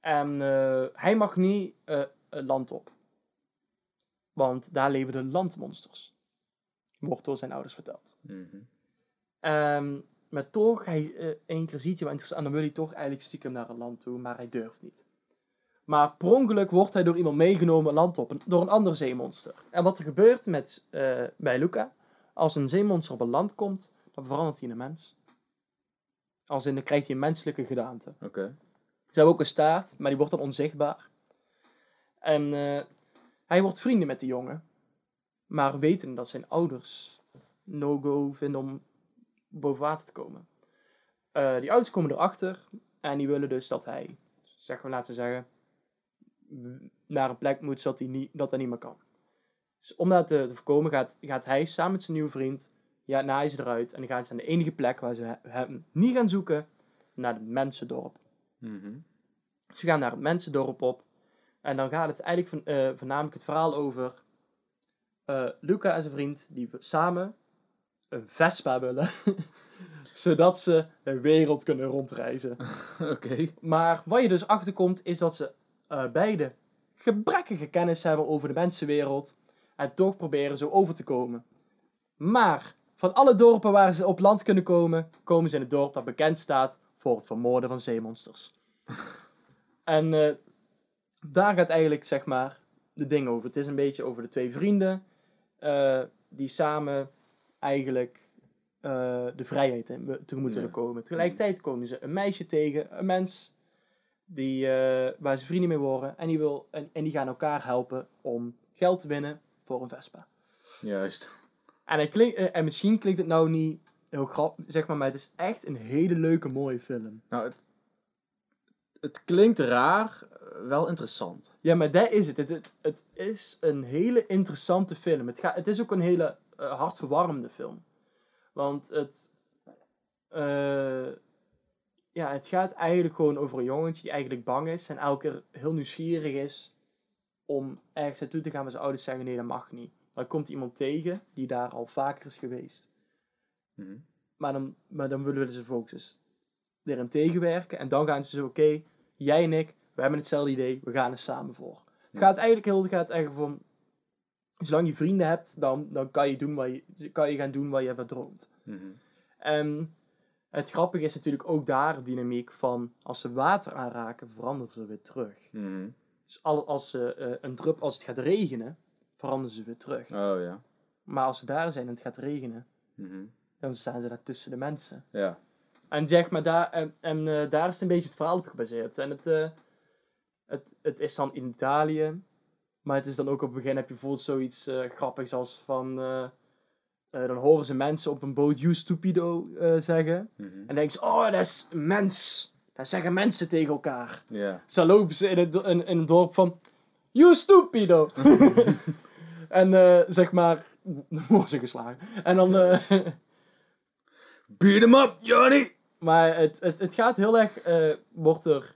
En eh, hij mag niet eh, het land op. Want daar leven de landmonsters. Wordt door zijn ouders verteld. Mhm. Ehm, maar toch, hij, één keer ziet hij wel interessant en dan wil hij toch eigenlijk stiekem naar een land toe, maar hij durft niet. Maar per ongeluk wordt hij door iemand meegenomen land op, door een ander zeemonster. En wat er gebeurt met, eh, bij Luca, als een zeemonster op een land komt, dan verandert hij in een mens. Als in, dan krijgt hij een menselijke gedaante. Oké. Ze hebben ook een staart, maar die wordt dan onzichtbaar. En eh, hij wordt vrienden met de jongen. Maar weten dat zijn ouders no-go vinden om boven water te komen. Eh, die ouders komen erachter en die willen dus dat hij, zeggen we laten we zeggen, naar een plek moet zodat hij niet, dat hij niet meer kan. Dus om dat te, te voorkomen gaat, gaat hij samen met zijn nieuwe vriend, ja, naaien ze eruit en dan gaan ze aan de enige plek waar ze he- hem niet gaan zoeken, naar het mensendorp. Mhm. Ze gaan naar het mensendorp op. En dan gaat het eigenlijk van, eh, voornamelijk het verhaal over eh, Luca en zijn vriend die samen een Vespa willen. zodat ze de wereld kunnen rondreizen. Oké. Maar wat je dus achterkomt is dat ze eh, beide gebrekkige kennis hebben over de mensenwereld. En toch proberen zo over te komen. Maar van alle dorpen waar ze op land kunnen komen, komen ze in het dorp dat bekend staat voor het vermoorden van zeemonsters. en eh, daar gaat eigenlijk zeg maar de ding over. Het is een beetje over de twee vrienden eh, die samen eigenlijk de vrijheid tegemoet Ja. willen komen. Tegelijkertijd komen ze een meisje tegen, een mens, die, eh, waar ze vrienden mee worden. En die, wil, en, en die gaan elkaar helpen om geld te winnen voor een Vespa. Juist. En, hij klink, eh, en misschien klinkt het nou niet heel grappig, zeg maar, maar het is echt een hele leuke, mooie film. Nou, het, het klinkt raar, eh, wel interessant. Ja, maar dat is het. Het, het, het is een hele interessante film. Het, gaat, het is ook een hele eh, hartverwarmende film. Want het, ja, het gaat eigenlijk gewoon over een jongetje die eigenlijk bang is en elke keer heel nieuwsgierig is om ergens naartoe te gaan waar zijn ouders zeggen nee, dat mag niet. Dan komt iemand tegen die daar al vaker is geweest. Mhm. Maar dan, maar dan willen ze focus erin tegenwerken. En dan gaan ze zo, oké, jij en ik, we hebben hetzelfde idee, we gaan er samen voor. Het gaat eigenlijk heel gaat eigenlijk van, zolang je vrienden hebt, dan, dan kan, je doen wat je, kan je gaan doen wat je hebt droomt. Mhm. En het grappige is natuurlijk ook daar de dynamiek van, als ze water aanraken, veranderen ze weer terug. Mhm. Dus al, als, ze, eh, een drup, als het gaat regenen, veranderen ze weer terug. Oh ja. Maar als ze daar zijn en het gaat regenen, Mhm. dan staan ze daar tussen de mensen. Ja. En zeg maar, daar, en, en eh, daar is een beetje het verhaal op gebaseerd. En het, eh, het, het is dan in Italië. Maar het is dan ook op het begin heb je bijvoorbeeld zoiets grappigs als van... eh, dan horen ze mensen op een boot, you stupido, eh, zeggen. Mhm. En dan denken ze, oh, dat is een mens. Dat zeggen mensen tegen elkaar. Ja. Zo lopen ze in het, in, in het dorp van, you stupido. en eh, zeg maar, dan worden ze geslagen. En dan... Beat him up, Johnny! Maar het, het, het gaat heel erg, wordt er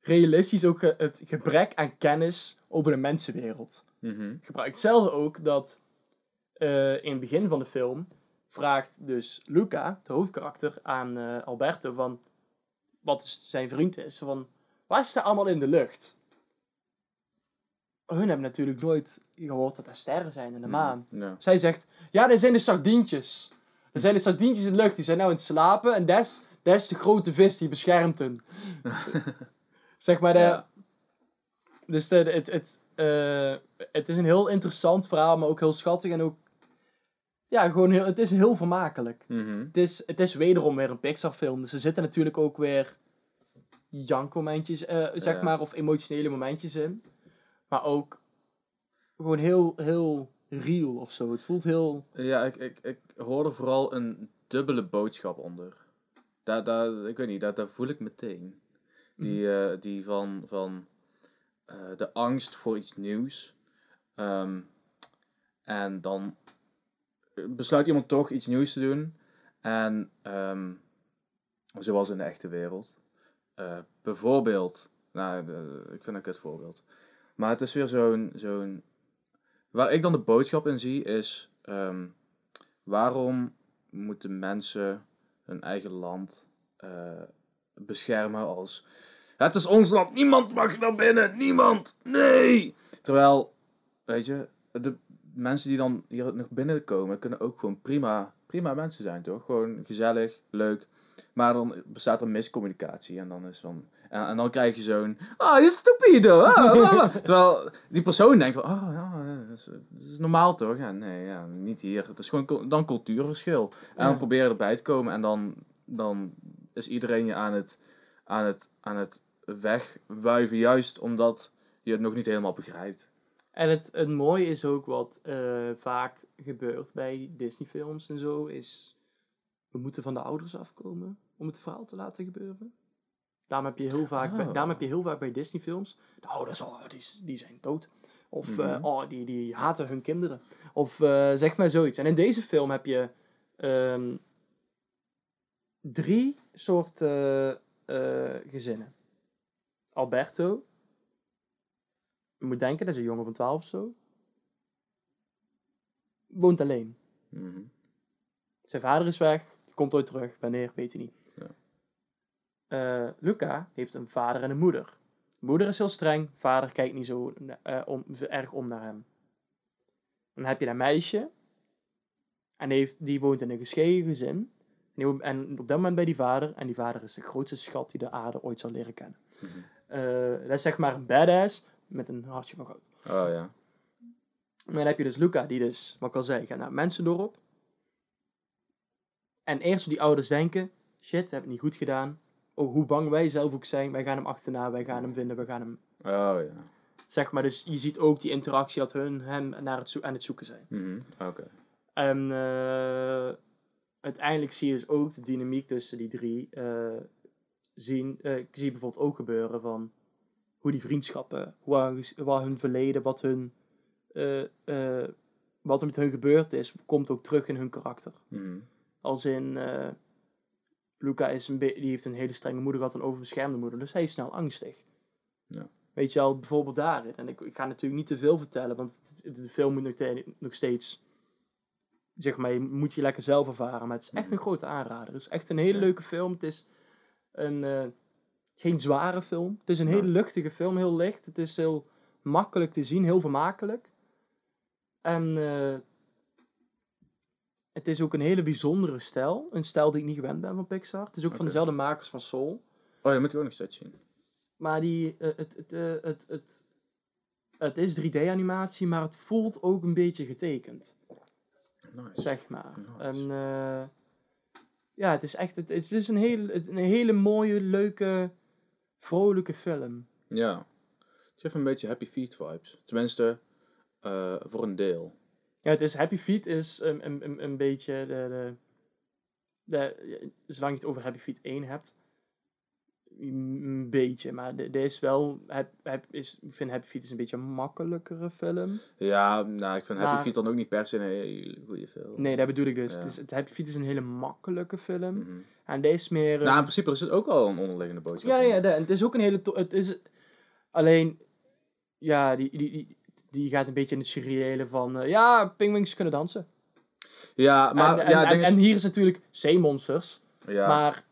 realistisch ook het gebrek aan kennis over de mensenwereld Mhm. gebruikt. Hetzelfde ook dat in het begin van de film vraagt dus Luca, de hoofdkarakter, aan eh, Alberto van wat is zijn vriend is. Van, is er allemaal in de lucht? Hun hebben natuurlijk nooit gehoord dat er sterren zijn in de maan. Ja. Zij zegt, ja, er zijn de sardientjes. Er zijn de sardientjes in de lucht, die zijn nou aan het slapen. En dat is de grote vis die beschermt hen. zeg maar, de, Ja. dus de, het, het, eh, het is een heel interessant verhaal, maar ook heel schattig. En ook, ja, gewoon heel, het is heel vermakelijk. Mhm. Het is, het is wederom weer een Pixar film, dus er zitten natuurlijk ook weer jankmomentjes, eh zeg maar, of emotionele momentjes in. Maar ook gewoon heel, heel real of zo. Het voelt heel... Ja, ik, ik, ik hoorde vooral een dubbele boodschap onder. Daar, daar, ik weet niet, daar, daar voel ik meteen. Die, eh, die van, van eh, de angst voor iets nieuws. Ehm, en dan besluit iemand toch iets nieuws te doen. En ehm, zoals in de echte wereld. Eh, bijvoorbeeld, nou, ik vind een kut voorbeeld. Maar het is weer zo'n, zo'n. Waar ik dan de boodschap in zie is. ehm, waarom moeten mensen hun eigen land eh, beschermen als. Het is ons land, niemand mag naar binnen, niemand, nee! Terwijl, weet je, de mensen die dan hier nog binnenkomen, kunnen ook gewoon prima, prima mensen zijn, toch? Gewoon gezellig, leuk. Maar dan bestaat er miscommunicatie en dan is van. En, en dan krijg je zo'n, ah, je stupido. ah." Terwijl die persoon denkt van, oh ja, dat is, dat is normaal toch? Ja, nee, ja, niet hier. Het is gewoon dan cultuurverschil. En Ja. dan proberen erbij te komen en dan, dan is iedereen je aan het, aan het, aan het wegwuiven, juist omdat je het nog niet helemaal begrijpt. En het, het mooie is ook wat eh, vaak gebeurt bij Disney-films en zo, is we moeten van de ouders afkomen om het verhaal te laten gebeuren. Daarom heb je heel vaak, bij, Oh. daarom heb je heel vaak bij Disney-films, de ouders, oh, die, die zijn dood. Of, eh, Mhm. oh, die, die haten hun kinderen. Of eh, zeg maar zoiets. En in deze film heb je ehm, drie soorten gezinnen. Alberto. Je moet denken, dat is een jongen van 12 of zo. Woont alleen. Mhm. Zijn vader is weg, komt ooit terug. Wanneer, weet hij niet. Ja. Eh, Luca heeft een vader en een moeder. Moeder is heel streng, vader kijkt niet zo eh, om, erg om naar hem. Dan heb je dat meisje. En die, heeft, die woont in een gescheiden gezin. En op dat moment bij die vader. En die vader is de grootste schat die de aarde ooit zal leren kennen. Mhm. Eh, dat is zeg maar een badass met een hartje van goud. Oh ja. En dan heb je dus Luca, die dus, wat ik al zei, gaat naar het mensendorp. En eerst die ouders denken, shit, we hebben het niet goed gedaan. Oh, hoe bang wij zelf ook zijn, wij gaan hem achterna, wij gaan hem vinden, we gaan hem... Oh ja. Zeg maar, dus je ziet ook die interactie dat hun hem naar het aan het zoeken zijn. Mhm. Oké. En eh, uiteindelijk zie je dus ook de dynamiek tussen die drie eh, zien. eh, ik zie bijvoorbeeld ook gebeuren van hoe die vriendschappen, wat hun verleden, wat hun eh, eh, wat er met hun gebeurd is, komt ook terug in hun karakter. Mhm. Als in eh, Luca is een die heeft een hele strenge moeder gehad, een overbeschermde moeder, dus hij is snel angstig. Ja. Weet je al, bijvoorbeeld daarin. En ik, ik ga natuurlijk niet te veel vertellen, want de film moet nog, te- nog steeds zeg maar, je moet je lekker zelf ervaren. Maar het is echt een grote aanrader. Het is echt een hele Ja. leuke film. Het is een, geen zware film. Het is een Ja. hele luchtige film, heel licht. Het is heel makkelijk te zien, heel vermakelijk. En eh, het is ook een hele bijzondere stijl. Een stijl die ik niet gewend ben van Pixar. Het is ook van dezelfde makers van Soul. Oh, dat moet ik ook nog steeds zien. Maar die, eh, het, het, eh, het, het, het is 3D-animatie, maar het voelt ook een beetje getekend. Nice. zeg maar. Nice. En, ja, het is echt het, het is een hele, een hele mooie, leuke, vrolijke film. Ja. Het geeft een beetje Happy Feet vibes. Tenminste, eh, voor een deel. Ja, het is Happy Feet is een, een, een, een beetje de, de, de, zolang je het over Happy Feet 1 hebt, een beetje, maar de- deze is wel, heb, heb, is, ik vind Happy Feet is een beetje een makkelijkere film. Ja, nou, ik vind Happy Feet dan ook niet per se een hele goede film. Nee, dat bedoel ik dus. Ja. Het, is, het Happy Feet is een hele makkelijke film. Mhm. En deze is meer... Nou, in principe, er zit ook al een onderliggende boodschap Ja, ja, de- en het is ook een hele... Het is alleen... Ja, die, die, die, die gaat een beetje in het surreële van... eh, ja, pingwings kunnen dansen. Ja, maar... en, en, ja, en, is- en hier is natuurlijk zeemonsters. ja, Maar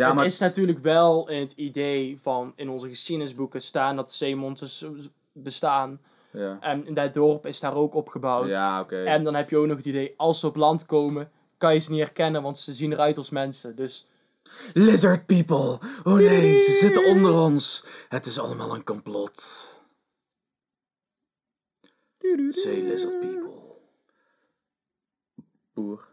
ja, het maar... is natuurlijk wel het idee van... In onze geschiedenisboeken staan dat zeemonsters bestaan. Ja, En dat dorp is daar ook opgebouwd. ja. En dan heb je ook nog het idee... Als ze op land komen... Kan je ze niet herkennen, want ze zien eruit als mensen. Dus Lizard people! Oh nee, ze zitten onder ons. Het is allemaal een complot. Say lizard people. Boer.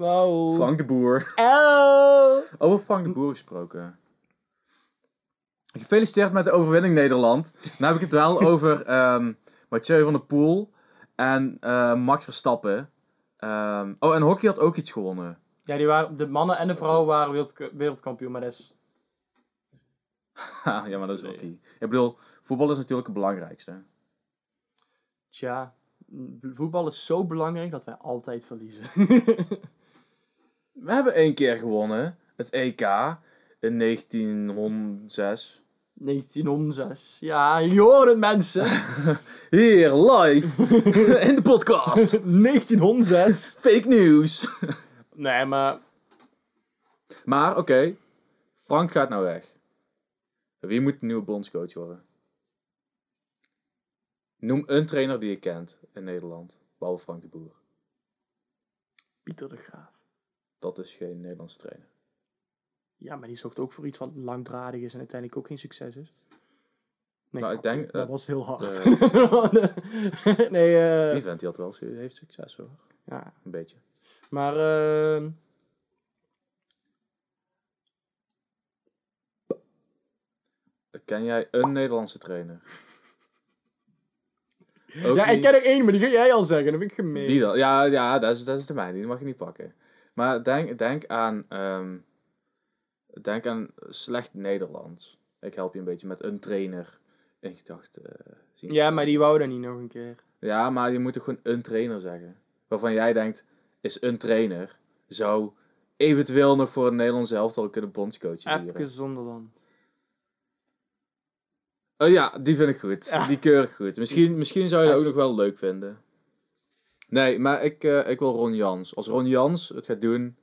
Wow. Frank de Boer. Oh. Over Frank de Boer gesproken. Gefeliciteerd met de overwinning Nederland. Nu heb ik het wel over Mathieu van der Poel en eh, Max Verstappen. Ehm, oh, en hockey had ook iets gewonnen. Ja, die waren, de mannen en de vrouwen waren wereld, wereldkampioen, maar dat is... Ja, maar dat is hockey. Ik bedoel, voetbal is natuurlijk het belangrijkste. Tja, voetbal is zo belangrijk dat wij altijd verliezen. We hebben één keer gewonnen. Het EK in 1906. 1906. Ja, jullie horen het mensen. Hier, live. in de podcast. 1906. Fake news. Nee, maar... Maar, oké. Frank gaat nou weg. Wie moet de nieuwe bondscoach worden? Noem een trainer die je kent in Nederland. Behalve Frank de Boer. Pieter de Graaf. Dat is geen Nederlandse trainer. Ja, maar die zocht ook voor iets wat langdradig is en uiteindelijk ook geen succes is. Nee, Nou, ik denk, dat eh, was heel hard. nee, eh, Die vent die had wel, heeft succes hoor. ja. Een beetje. Maar, eh, Ken jij een Nederlandse trainer? Ja, ik ken er één, maar die ga jij al zeggen. Dat vind ik gemeen. Wie dan? Ja, ja dat, is, dat is de mijne. Die mag je niet pakken. Maar denk, denk aan... ehm, denk aan slecht Nederlands. Ik help je een beetje met een trainer in gedachten eh, zien. Ja, maar die wou dat niet nog een keer. Ja, maar je moet toch gewoon een trainer zeggen. Waarvan jij denkt, is een trainer, zou eventueel nog voor een Nederlands elftal kunnen bondscoachen Epke Zonderland. Oh ja, die vind ik goed. Ja. Die keur ik goed. Misschien, misschien zou je dat ook nog wel leuk vinden. Nee, maar ik, eh, ik wil Ron Jans. Als Ron Jans het gaat doen,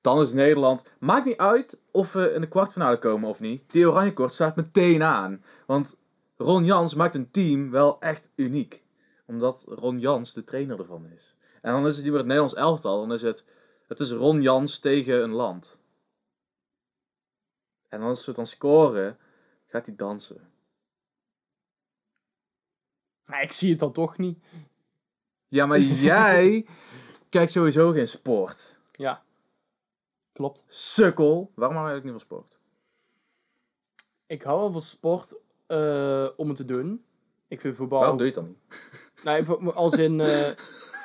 dan is Nederland... Maakt niet uit of we in de kwartfinale komen of niet. Die oranje kort staat meteen aan. Want Ron Jans maakt een team wel echt uniek. Omdat Ron Jans de trainer ervan is. En dan is het niet meer het Nederlands elftal. Dan is het... Het is Ron Jans tegen een land. En als we dan scoren, gaat hij dansen. Maar ik zie het dan toch niet. Ja, maar jij kijkt sowieso geen sport. Ja. Klopt. Sukkel. Waarom hou je eigenlijk niet van sport? Ik hou wel van sport eh, om het te doen. Ik vind voetbal... Waarom doe je het dan niet? Nee, voor- als in... eh,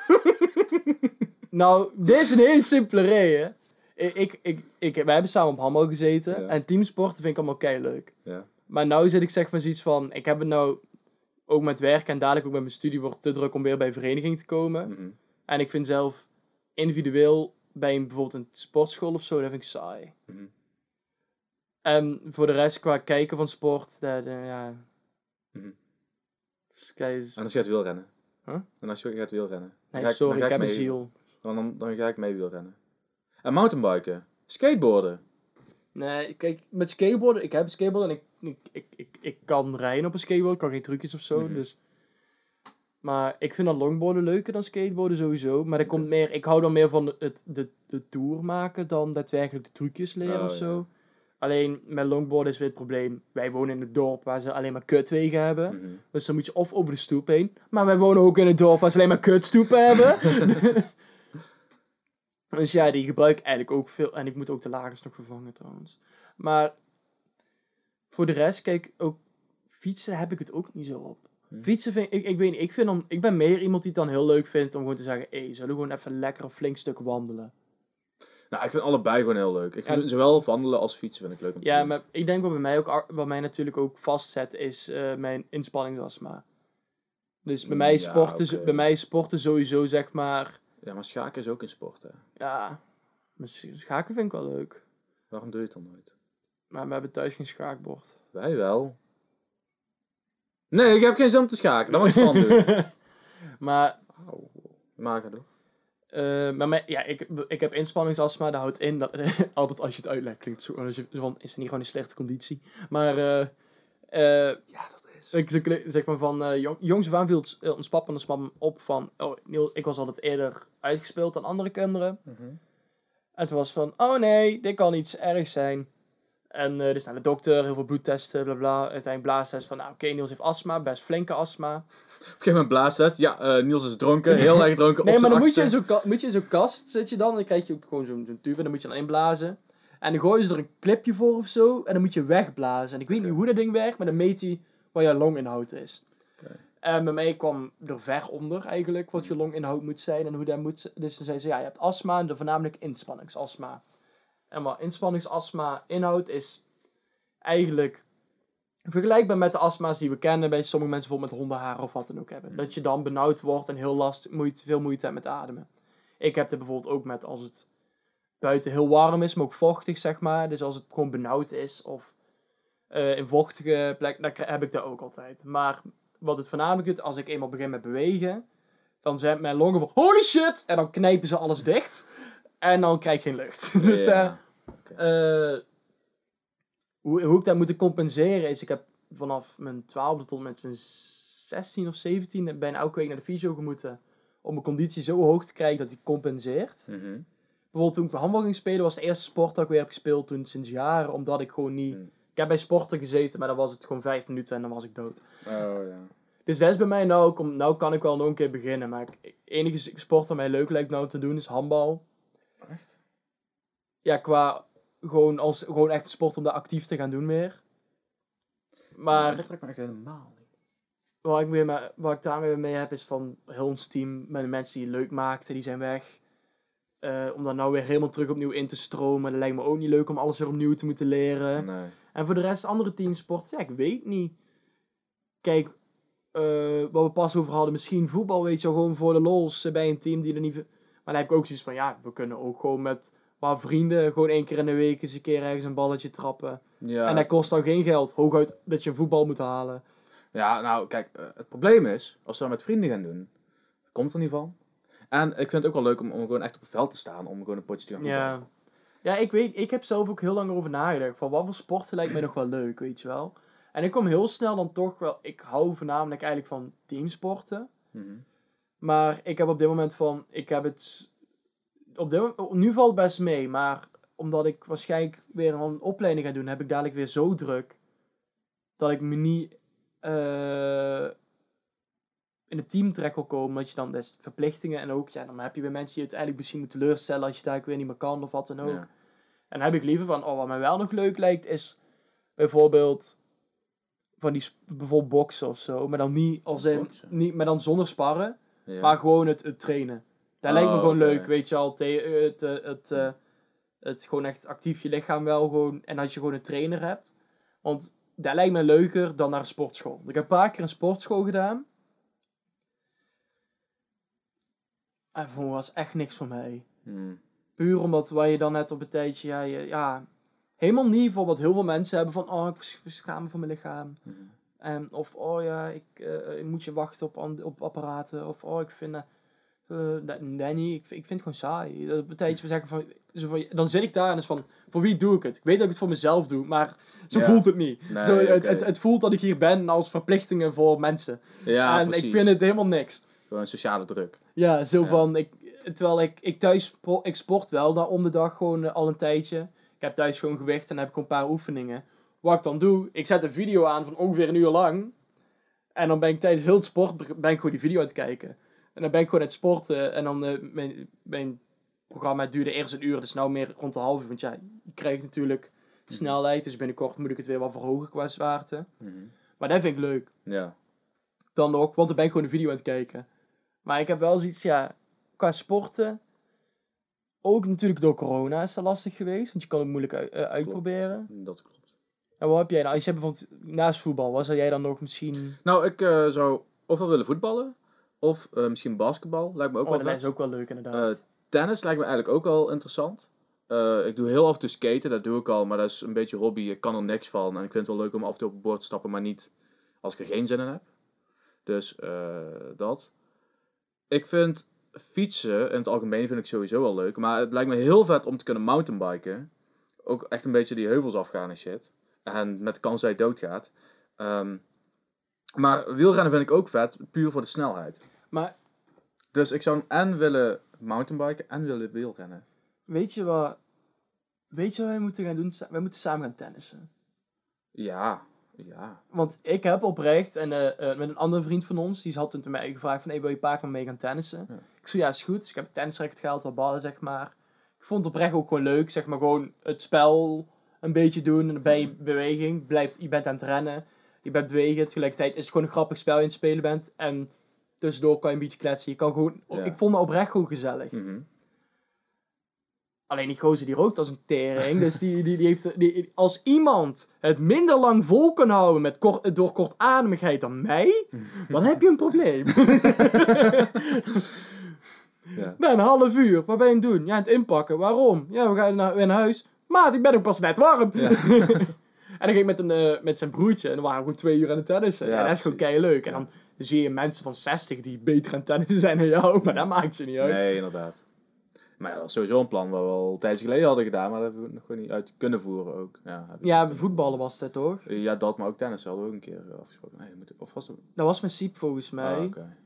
nou, dit is een hele simpele reden. Ik, ik, ik, ik, wij hebben samen op handbal gezeten. Ja. En teamsporten vind ik allemaal kei leuk. Ja. Maar nou zit ik zeg maar zoiets van... Ik heb het nou ook met werk en dadelijk ook met mijn studie wordt het te druk om weer bij een vereniging te komen. Mhm. En ik vind zelf individueel bij een, bijvoorbeeld een sportschool of zo, dat vind ik saai. Mhm. En voor de rest qua kijken van sport, dat, ja... Mhm. Dus En als je gaat wielrennen? Huh? En als je gaat wielrennen? Dan nee, ga ik- sorry, ik heb een mee- ziel. Dan, dan, dan ga ik mee wielrennen. En mountainbiken? Skateboarden? Nee, kijk, met skateboarden, ik heb een skateboard en ik, ik, ik, ik, ik kan rijden op een skateboard, ik kan geen trucjes of zo, Mhm. dus... Maar ik vind dan longboarden leuker dan skateboarden sowieso. Maar dat komt meer, ik hou dan meer van het, de, de tour maken dan daadwerkelijk de trucjes leren Oh, of ja. zo. Alleen met longboarden is weer het probleem. Wij wonen in het dorp waar ze alleen maar kutwegen hebben. Mhm. Dus dan moet je of over de stoep heen. Maar wij wonen ook in het dorp waar ze alleen maar kutstoepen hebben. dus ja, die gebruik ik eigenlijk ook veel. En ik moet ook de lagers nog vervangen trouwens. Maar voor de rest, kijk, ook fietsen heb ik het ook niet zo op. Hm. Fietsen vind ik, ik weet niet, ik, vind dan, ik ben meer iemand die het dan heel leuk vindt om gewoon te zeggen, hé, zullen we gewoon even lekker een flink stuk wandelen. Nou, ik vind allebei gewoon heel leuk. Ik vind En- zowel wandelen als fietsen vind ik leuk om te Ja, doen. maar ik denk wat bij mij ook, wat mij natuurlijk ook vastzet, is eh, mijn inspanningsastma. Dus bij mij, Ja, sporten, bij mij sporten sowieso, zeg maar, Ja, maar schaken is ook een sport, hè. ja, misschien schaken vind ik wel leuk. Waarom doe je het dan nooit? Maar we hebben thuis geen schaakbord. Wij wel. Nee, ik heb geen zin om te schaken. Dan mag je het dan doen. maar, Auw. Maar ga eh, maar mijn- ja, ik, ik heb inspanningsastma, dat houdt in, dat, altijd als je het uitlegt klinkt het zo, als je, zo van, is het niet gewoon een slechte conditie? Maar, eh, eh, Ja, dat is. Ik zeg- zeg maar van jong, jongs aan viel ons papa en ons mam op van, oh Niel, ik was altijd eerder uitgespeeld dan andere kinderen. Mhm. En het was van, oh nee, dit kan iets ergs zijn. En eh dus naar de dokter, heel veel bloedtesten, bla bla. Uiteindelijk blaastest van, nou oké, Niels heeft astma, best flinke astma. Op een gegeven moment blaastest. Ja, eh, Niels is dronken. Heel erg dronken. Nee, op maar dan moet je, in zo'n moet je in zo'n kast zit je dan. Dan krijg je ook gewoon zo'n tube en dan moet je dan inblazen. En dan gooien ze er een clipje voor of zo. En dan moet je wegblazen. En ik weet niet Oké. hoe dat ding werkt, maar dan meet hij wat je longinhoud is. Oké. En bij mij kwam er ver onder eigenlijk wat je longinhoud moet zijn en hoe dat moet. Dus dan zei ze, ja, je hebt astma en voornamelijk inspanningsastma. En wat inspanningsastma inhoudt is eigenlijk vergelijkbaar met de astma's die we kennen bij sommige mensen bijvoorbeeld met hondenharen of wat dan ook hebben. Mm. Dat je dan benauwd wordt en heel last, moeite, veel moeite hebt met ademen. Ik heb het bijvoorbeeld ook met als het buiten heel warm is, maar ook vochtig zeg maar. Dus als het gewoon benauwd is of eh, in vochtige plek, dan heb ik dat ook altijd. Maar wat het voornamelijk doet, als ik eenmaal begin met bewegen, dan zijn mijn longen van holy shit! En dan knijpen ze alles dicht. En dan krijg ik geen lucht. dus eh, hoe, hoe ik dat moet compenseren is, ik heb vanaf mijn 12e tot met mijn 16 of 17 bijna elke week naar de fysio gemoeten. Om mijn conditie zo hoog te krijgen dat die compenseert. Mhm. bijvoorbeeld toen ik handbal ging spelen, was de eerste sport dat ik weer heb gespeeld toen sinds jaren, omdat ik gewoon niet... Hmm. Ik heb bij sporten gezeten, maar dan was het gewoon vijf minuten en dan was ik dood. Oh ja. Dus dat is bij mij nou, ook nou kan ik wel nog een keer beginnen, maar ik, enige sport dat mij leuk lijkt nou te doen is handbal. Echt? Ja, qua gewoon, als, gewoon echt een sport om daar actief te gaan doen weer. Maar dat trekt me echt helemaal niet. wat ik, weer me- wat ik daarmee mee heb is van heel ons team met de mensen die het leuk maakten, die zijn weg. Eh, om dan nou weer helemaal terug opnieuw in te stromen, dat lijkt me ook niet leuk om alles weer opnieuw te moeten leren. Nee. En voor de rest, andere teamsport, ja, ik weet niet. Kijk, eh, wat we pas over hadden, misschien voetbal, weet je wel, gewoon voor de lols eh, bij een team die er niet... Maar dan heb ik ook zoiets van, ja, we kunnen ook gewoon met wat vrienden, gewoon één keer in de week eens een keer ergens een balletje trappen. Ja. En dat kost dan geen geld, hooguit dat je een voetbal moet halen. Ja, nou, kijk, eh, het probleem is, als we dat met vrienden gaan doen, komt er niet van. En ik vind het ook wel leuk om, om gewoon echt op het veld te staan, om gewoon een potje te gaan voetballen. Ja. Ja, ik weet, ik heb zelf ook heel lang over nagedacht. Van wat voor sporten lijkt mij nog wel leuk, weet je wel. En ik kom heel snel dan toch wel, ik hou voornamelijk eigenlijk van teamsporten. Mhm. Maar ik heb op dit moment van, ik heb het, op dit moment, nu valt het best mee, maar omdat ik waarschijnlijk weer een opleiding ga doen, heb ik dadelijk weer zo druk, dat ik me niet eh, in het team terecht wil komen, dat je dan des verplichtingen en ook, ja, dan heb je weer mensen die je uiteindelijk misschien moeten teleurstellen als je daar weer niet meer kan of wat dan ook. Ja. En dan heb ik liever van, oh, wat mij wel nog leuk lijkt, is bijvoorbeeld van die, bijvoorbeeld boksen of zo, maar dan niet als in, niet, maar dan zonder sparren. Ja. Maar gewoon het, het trainen. Dat lijkt me Oh, gewoon leuk, weet je al. eh, het, eh, het, eh, het gewoon echt actief je lichaam wel gewoon. En als je gewoon een trainer hebt. Want dat lijkt me leuker dan naar een sportschool. Ik heb een paar keer een sportschool gedaan. En voor was echt niks voor mij. Mhm. Puur omdat waar je dan net op een tijdje, ja, je, ja helemaal niet voor wat heel veel mensen hebben van, oh, ik schaam me voor mijn lichaam. Mhm. En, of, oh ja, ik, eh, ik moet je wachten op, op apparaten. Of, oh, ik vind, eh, eh, dat, nee, niet, ik, ik vind het gewoon saai. Dat betekent we zeggen van, zo van, dan zit ik daar en is van, voor wie doe ik het? Ik weet dat ik het voor mezelf doe, maar zo Ja. voelt het niet. Nee, zo, het, het, het voelt dat ik hier ben als verplichtingen voor mensen. Ja, en precies. ik vind het helemaal niks. Gewoon sociale druk. Ja, zo Ja. van, ik, terwijl ik, ik thuis, ik sport wel daar om de dag gewoon al een tijdje. Ik heb thuis gewoon gewicht en dan heb ik een paar oefeningen. Wat ik dan doe, ik zet een video aan van ongeveer een uur lang. En dan ben ik tijdens heel het sport, ben ik gewoon die video aan het kijken. En dan ben ik gewoon aan het sporten. En dan, eh, mijn, mijn programma duurde eerst een uur, dus nou meer rond de half uur. Want ja, je krijgt natuurlijk snelheid, dus binnenkort moet ik het weer wat verhogen qua zwaarte. Mhm. Maar dat vind ik leuk Ja. dan nog, want dan ben ik gewoon een video aan het kijken. Maar ik heb wel zoiets, ja, qua sporten, ook natuurlijk door corona is dat lastig geweest, want je kan het moeilijk eh, uitproberen. Dat klopt. En wat heb jij nou, als je bijvoorbeeld naast voetbal, wat zou jij dan nog misschien, Nou, ik eh, zou ofwel willen voetballen, of eh, misschien basketbal. Lijkt me ook oh, wel dat vet. is ook wel leuk inderdaad. Eh, Tennis lijkt me eigenlijk ook wel interessant. Ik doe heel af en toe skaten, dat doe ik al, maar dat is een beetje hobby. Ik kan er niks van en ik vind het wel leuk om af en toe op het bord te stappen, maar niet als ik er geen zin in heb. Dus eh, dat. Ik vind fietsen in het algemeen vind ik sowieso wel leuk, maar het lijkt me heel vet om te kunnen mountainbiken. Ook echt een beetje die heuvels afgaan en shit. En met de kans dat je doodgaat. Ehm, maar wielrennen vind ik ook vet, puur voor de snelheid. maar Dus ik zou en willen mountainbiken en willen wielrennen. weet je wat, weet je wat wij moeten gaan doen? Wij moeten samen gaan tennissen. Ja, ja. Want ik heb oprecht, en eh, eh, met een andere vriend van ons, die had toen te mij gevraagd van, hey, wil je een paar keer mee gaan tennissen? Ja. Ik zei, ja, is goed. Dus ik heb tennisracket gehaald, wat ballen, zeg maar. Ik vond het oprecht ook gewoon leuk, zeg maar, gewoon het spel een beetje doen. En je in beweging, blijft, je bent aan het rennen, je bent bewegen. Tegelijkertijd is het gewoon een grappig spel je aan het spelen bent. En tussendoor kan je een beetje kletsen. Je kan gewoon, Ja. ik vond het oprecht gewoon gezellig. Mhm. Alleen die gozer die rookt als een tering. dus die, die, die heeft, die, als iemand het minder lang vol kan houden met kort, door kortademigheid dan mij, dan heb je een probleem. Ja. Na een half uur, wat ben je aan het doen? Ja, aan het inpakken. Waarom? Ja, we gaan naar, weer naar huis. Ik ben ook pas net warm. Ja. en dan ging ik met, een, eh, met zijn broertje en dan waren we gewoon twee uur aan het tennissen. Ja, en dat is gewoon precies. kei leuk. En dan zie je mensen van 60 die beter aan het tennissen zijn dan jou, maar dat maakt je niet uit. Nee, inderdaad. Maar ja, dat is sowieso een plan wat we al een tijdje geleden hadden gedaan, maar dat hebben we nog gewoon niet uit kunnen voeren ook. Ja, Ja, voetballen was dat toch? ja, dat, maar ook tennis hadden we ook een keer eh, afgesproken. Nee, we moeten, of was het? Dat was met Siep volgens mij. Ah, oké.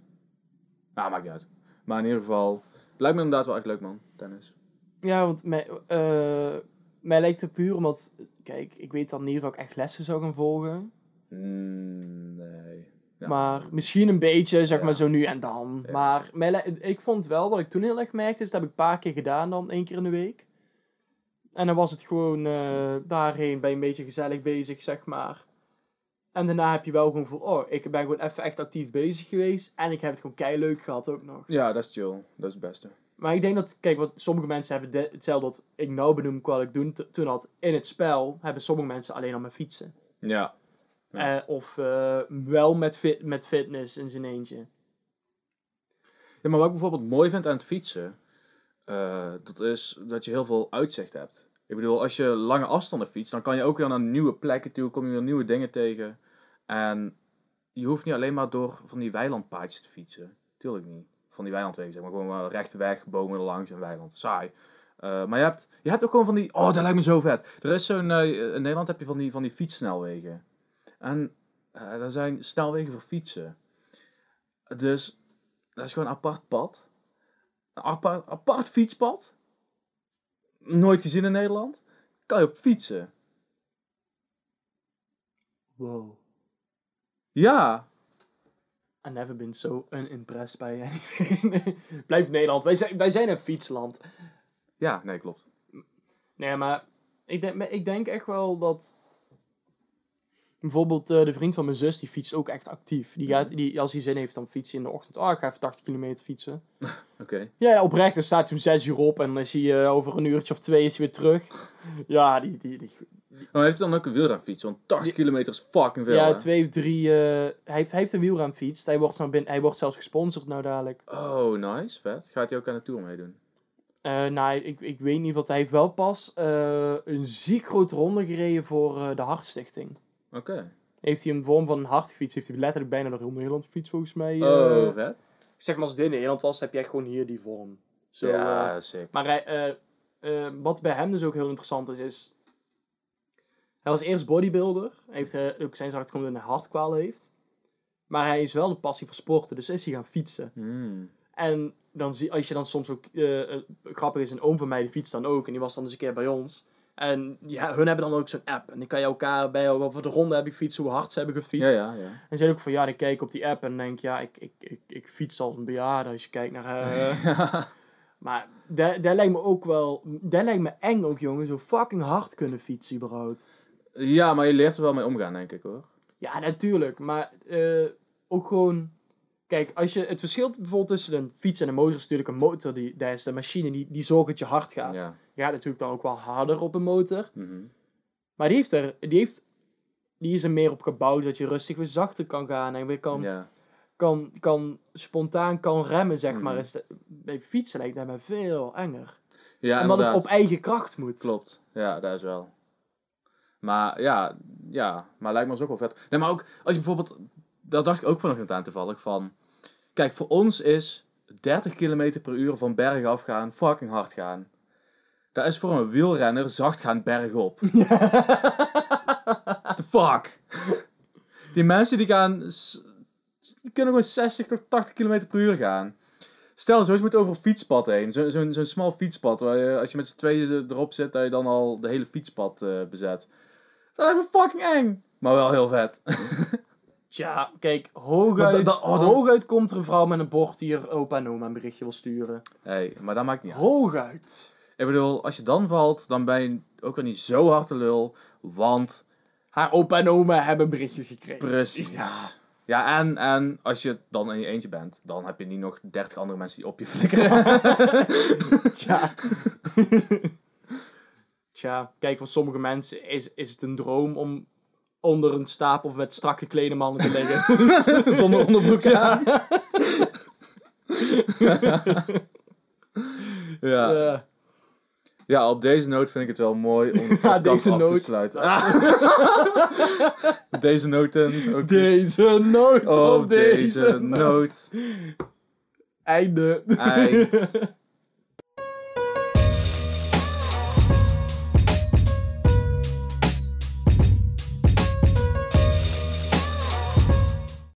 Nou, maakt niet uit. Maar in ieder geval, lijkt me inderdaad wel echt leuk man, tennis. Ja, want mij, mij lijkt het puur omdat... Kijk, ik weet dan niet of ik echt lessen zou gaan volgen. Mm, nee. Ja. Maar misschien een beetje, zeg Ja. maar zo nu en dan. Ja. Maar mij, ik vond wel, wat ik toen heel erg merkte, is dat heb ik een paar keer gedaan dan, één keer in de week. En dan was het gewoon eh, daarheen, ben je een beetje gezellig bezig, zeg maar. En daarna heb je wel gewoon voor, oh, ik ben gewoon even echt actief bezig geweest. En ik heb het gewoon kei leuk gehad ook nog. Ja, dat is chill. Dat is het beste. Maar ik denk dat, kijk, wat sommige mensen hebben de- hetzelfde wat ik nou benoem, qua wat ik doen, t- toen had in het spel, hebben sommige mensen alleen al met fietsen. Ja. Ja. Eh, of eh, wel met, fit, met fitness in zijn eentje. Ja, maar wat ik bijvoorbeeld mooi vind aan het fietsen, eh, dat is dat je heel veel uitzicht hebt. Ik bedoel, als je lange afstanden fietst, dan kan je ook weer naar nieuwe plekken toe, kom je weer nieuwe dingen tegen. En je hoeft niet alleen maar door van die weilandpaadjes te fietsen. Tuurlijk niet. Van die weilandwegen, zeg maar. Gewoon rechte weg, bomen langs en weiland. Saai. Eh, maar je hebt, je hebt ook gewoon van die... Oh, dat lijkt me zo vet. Er is zo'n... eh, in Nederland heb je van die, van die fietssnelwegen. En eh er zijn snelwegen voor fietsen. Dus dat is gewoon een apart pad. Een apart, apart fietspad. Nooit gezien in Nederland. Kan je op fietsen. Wow. Ja. I never been so unimpressed by anything. Blijf Nederland. Wij zijn, wij zijn een fietsland. Ja, nee, klopt. Nee, maar ik denk, maar ik denk echt wel dat... Bijvoorbeeld eh, de vriend van mijn zus, die fietst ook echt actief. Die gaat, die, als hij zin heeft, dan fietst hij in de ochtend. Oh, ik ga even 80 kilometer fietsen. Oké. Ja, ja, oprecht. Dan staat hij om 6 uur op en dan is hij eh, over een uurtje of twee is hij weer terug. Ja, die... die, die Maar heeft hij dan ook een wielrenfiets? Want 80 Die- kilometer is fucking veel, ja, hè? twee of drie... eh, hij, heeft, hij heeft een wielrenfiets. Hij wordt, nou binnen, hij wordt zelfs gesponsord nou dadelijk. Oh, nice. Vet. Gaat hij ook aan de Tour meedoen? Eh nou, ik, ik weet niet wat hij heeft wel pas een ziek grote ronde gereden voor de Hartstichting. Oké. Heeft hij in vorm van een hartfiets, heeft hij letterlijk bijna de heel Nederland gefietst volgens mij. eh. Oh, vet. zeg maar als dit in Nederland was, heb je echt gewoon hier die vorm. Zo, eh, ja, sick. maar hij, eh, eh, wat bij hem dus ook heel interessant is, is... Hij was eerst bodybuilder. Hij heeft eh, ook zijn zacht een hartkwaal heeft. Maar hij is wel de passie voor sporten, dus is hij gaan fietsen. Hmm. En dan zie, als je dan soms ook, eh, eh, grappig is, een oom van mij die fietst dan ook. En die was dan eens een keer bij ons. En ja, hun hebben dan ook zo'n app. En dan kan je elkaar bij over de ronde heb ik fiets, hoe hard ze hebben gefietst. Ja, ja, ja. En ze ook van ja, dan kijk ik op die app en denk ja, ik, ik, ik, ik fiets als een bejaarde als je kijkt naar. eh, maar dat dat lijkt me ook wel, dat lijkt me eng ook jongen, zo fucking hard kunnen fietsen überhaupt. ja, maar je leert er wel mee omgaan, denk ik, hoor. Ja, natuurlijk, maar eh, ook gewoon, kijk, als je, het verschil bijvoorbeeld tussen een fiets en een motor is natuurlijk een motor, die, dat is de machine die, die zorgt dat je hard gaat. Ja. Gaat natuurlijk dan ook wel harder op een motor, Mhm. maar die heeft er, die heeft, die is er meer op gebouwd dat je rustig weer zachter kan gaan en weer kan kan, kan spontaan kan remmen, zeg maar. Mhm. Is de- bij fietsen lijkt dat me veel enger. Ja, Omdat het op eigen kracht moet. Klopt, ja, dat is wel. Maar ja, ja, maar lijkt me ons ook wel vet. Nee, maar ook als je bijvoorbeeld, dat dacht ik ook vanochtend aan toevallig, van... Kijk, voor ons is 30 km per uur van berg af gaan fucking hard gaan. Dat is voor een wielrenner zacht gaan bergop. What the fuck? Die mensen die gaan, die kunnen gewoon 60 tot 80 km per uur gaan. Stel, zo moet over een fietspad heen. Zo- Zo'n zo'n smal fietspad. Waar je, als je met z'n tweeën erop zit, dat je dan al de hele fietspad eh, bezet. Dat lijkt me fucking eng. Maar wel heel vet. Tja, kijk, hooguit, oh, hooguit komt er een vrouw met een bord hier opa en oma een berichtje wil sturen. hey, maar dat maakt niet uit. Hooguit. Ik bedoel, als je dan valt, dan ben je ook weer niet zo hard te lul. Want, Haar opa en oma hebben een berichtje gekregen. precies. Ja. Ja, en, en als je dan in je eentje bent, dan heb je niet nog 30 andere mensen die op je flikkeren. Tja. Tja, kijk, voor sommige mensen is, is het een droom om onder een stapel met strak geklede mannen te liggen. Zonder onderbroek aan. ja. Ja, op deze noot vind ik het wel mooi om de Ja, deze af te sluiten. deze noten. ook- Deze noot op op deze, deze noot. Einde. Eind.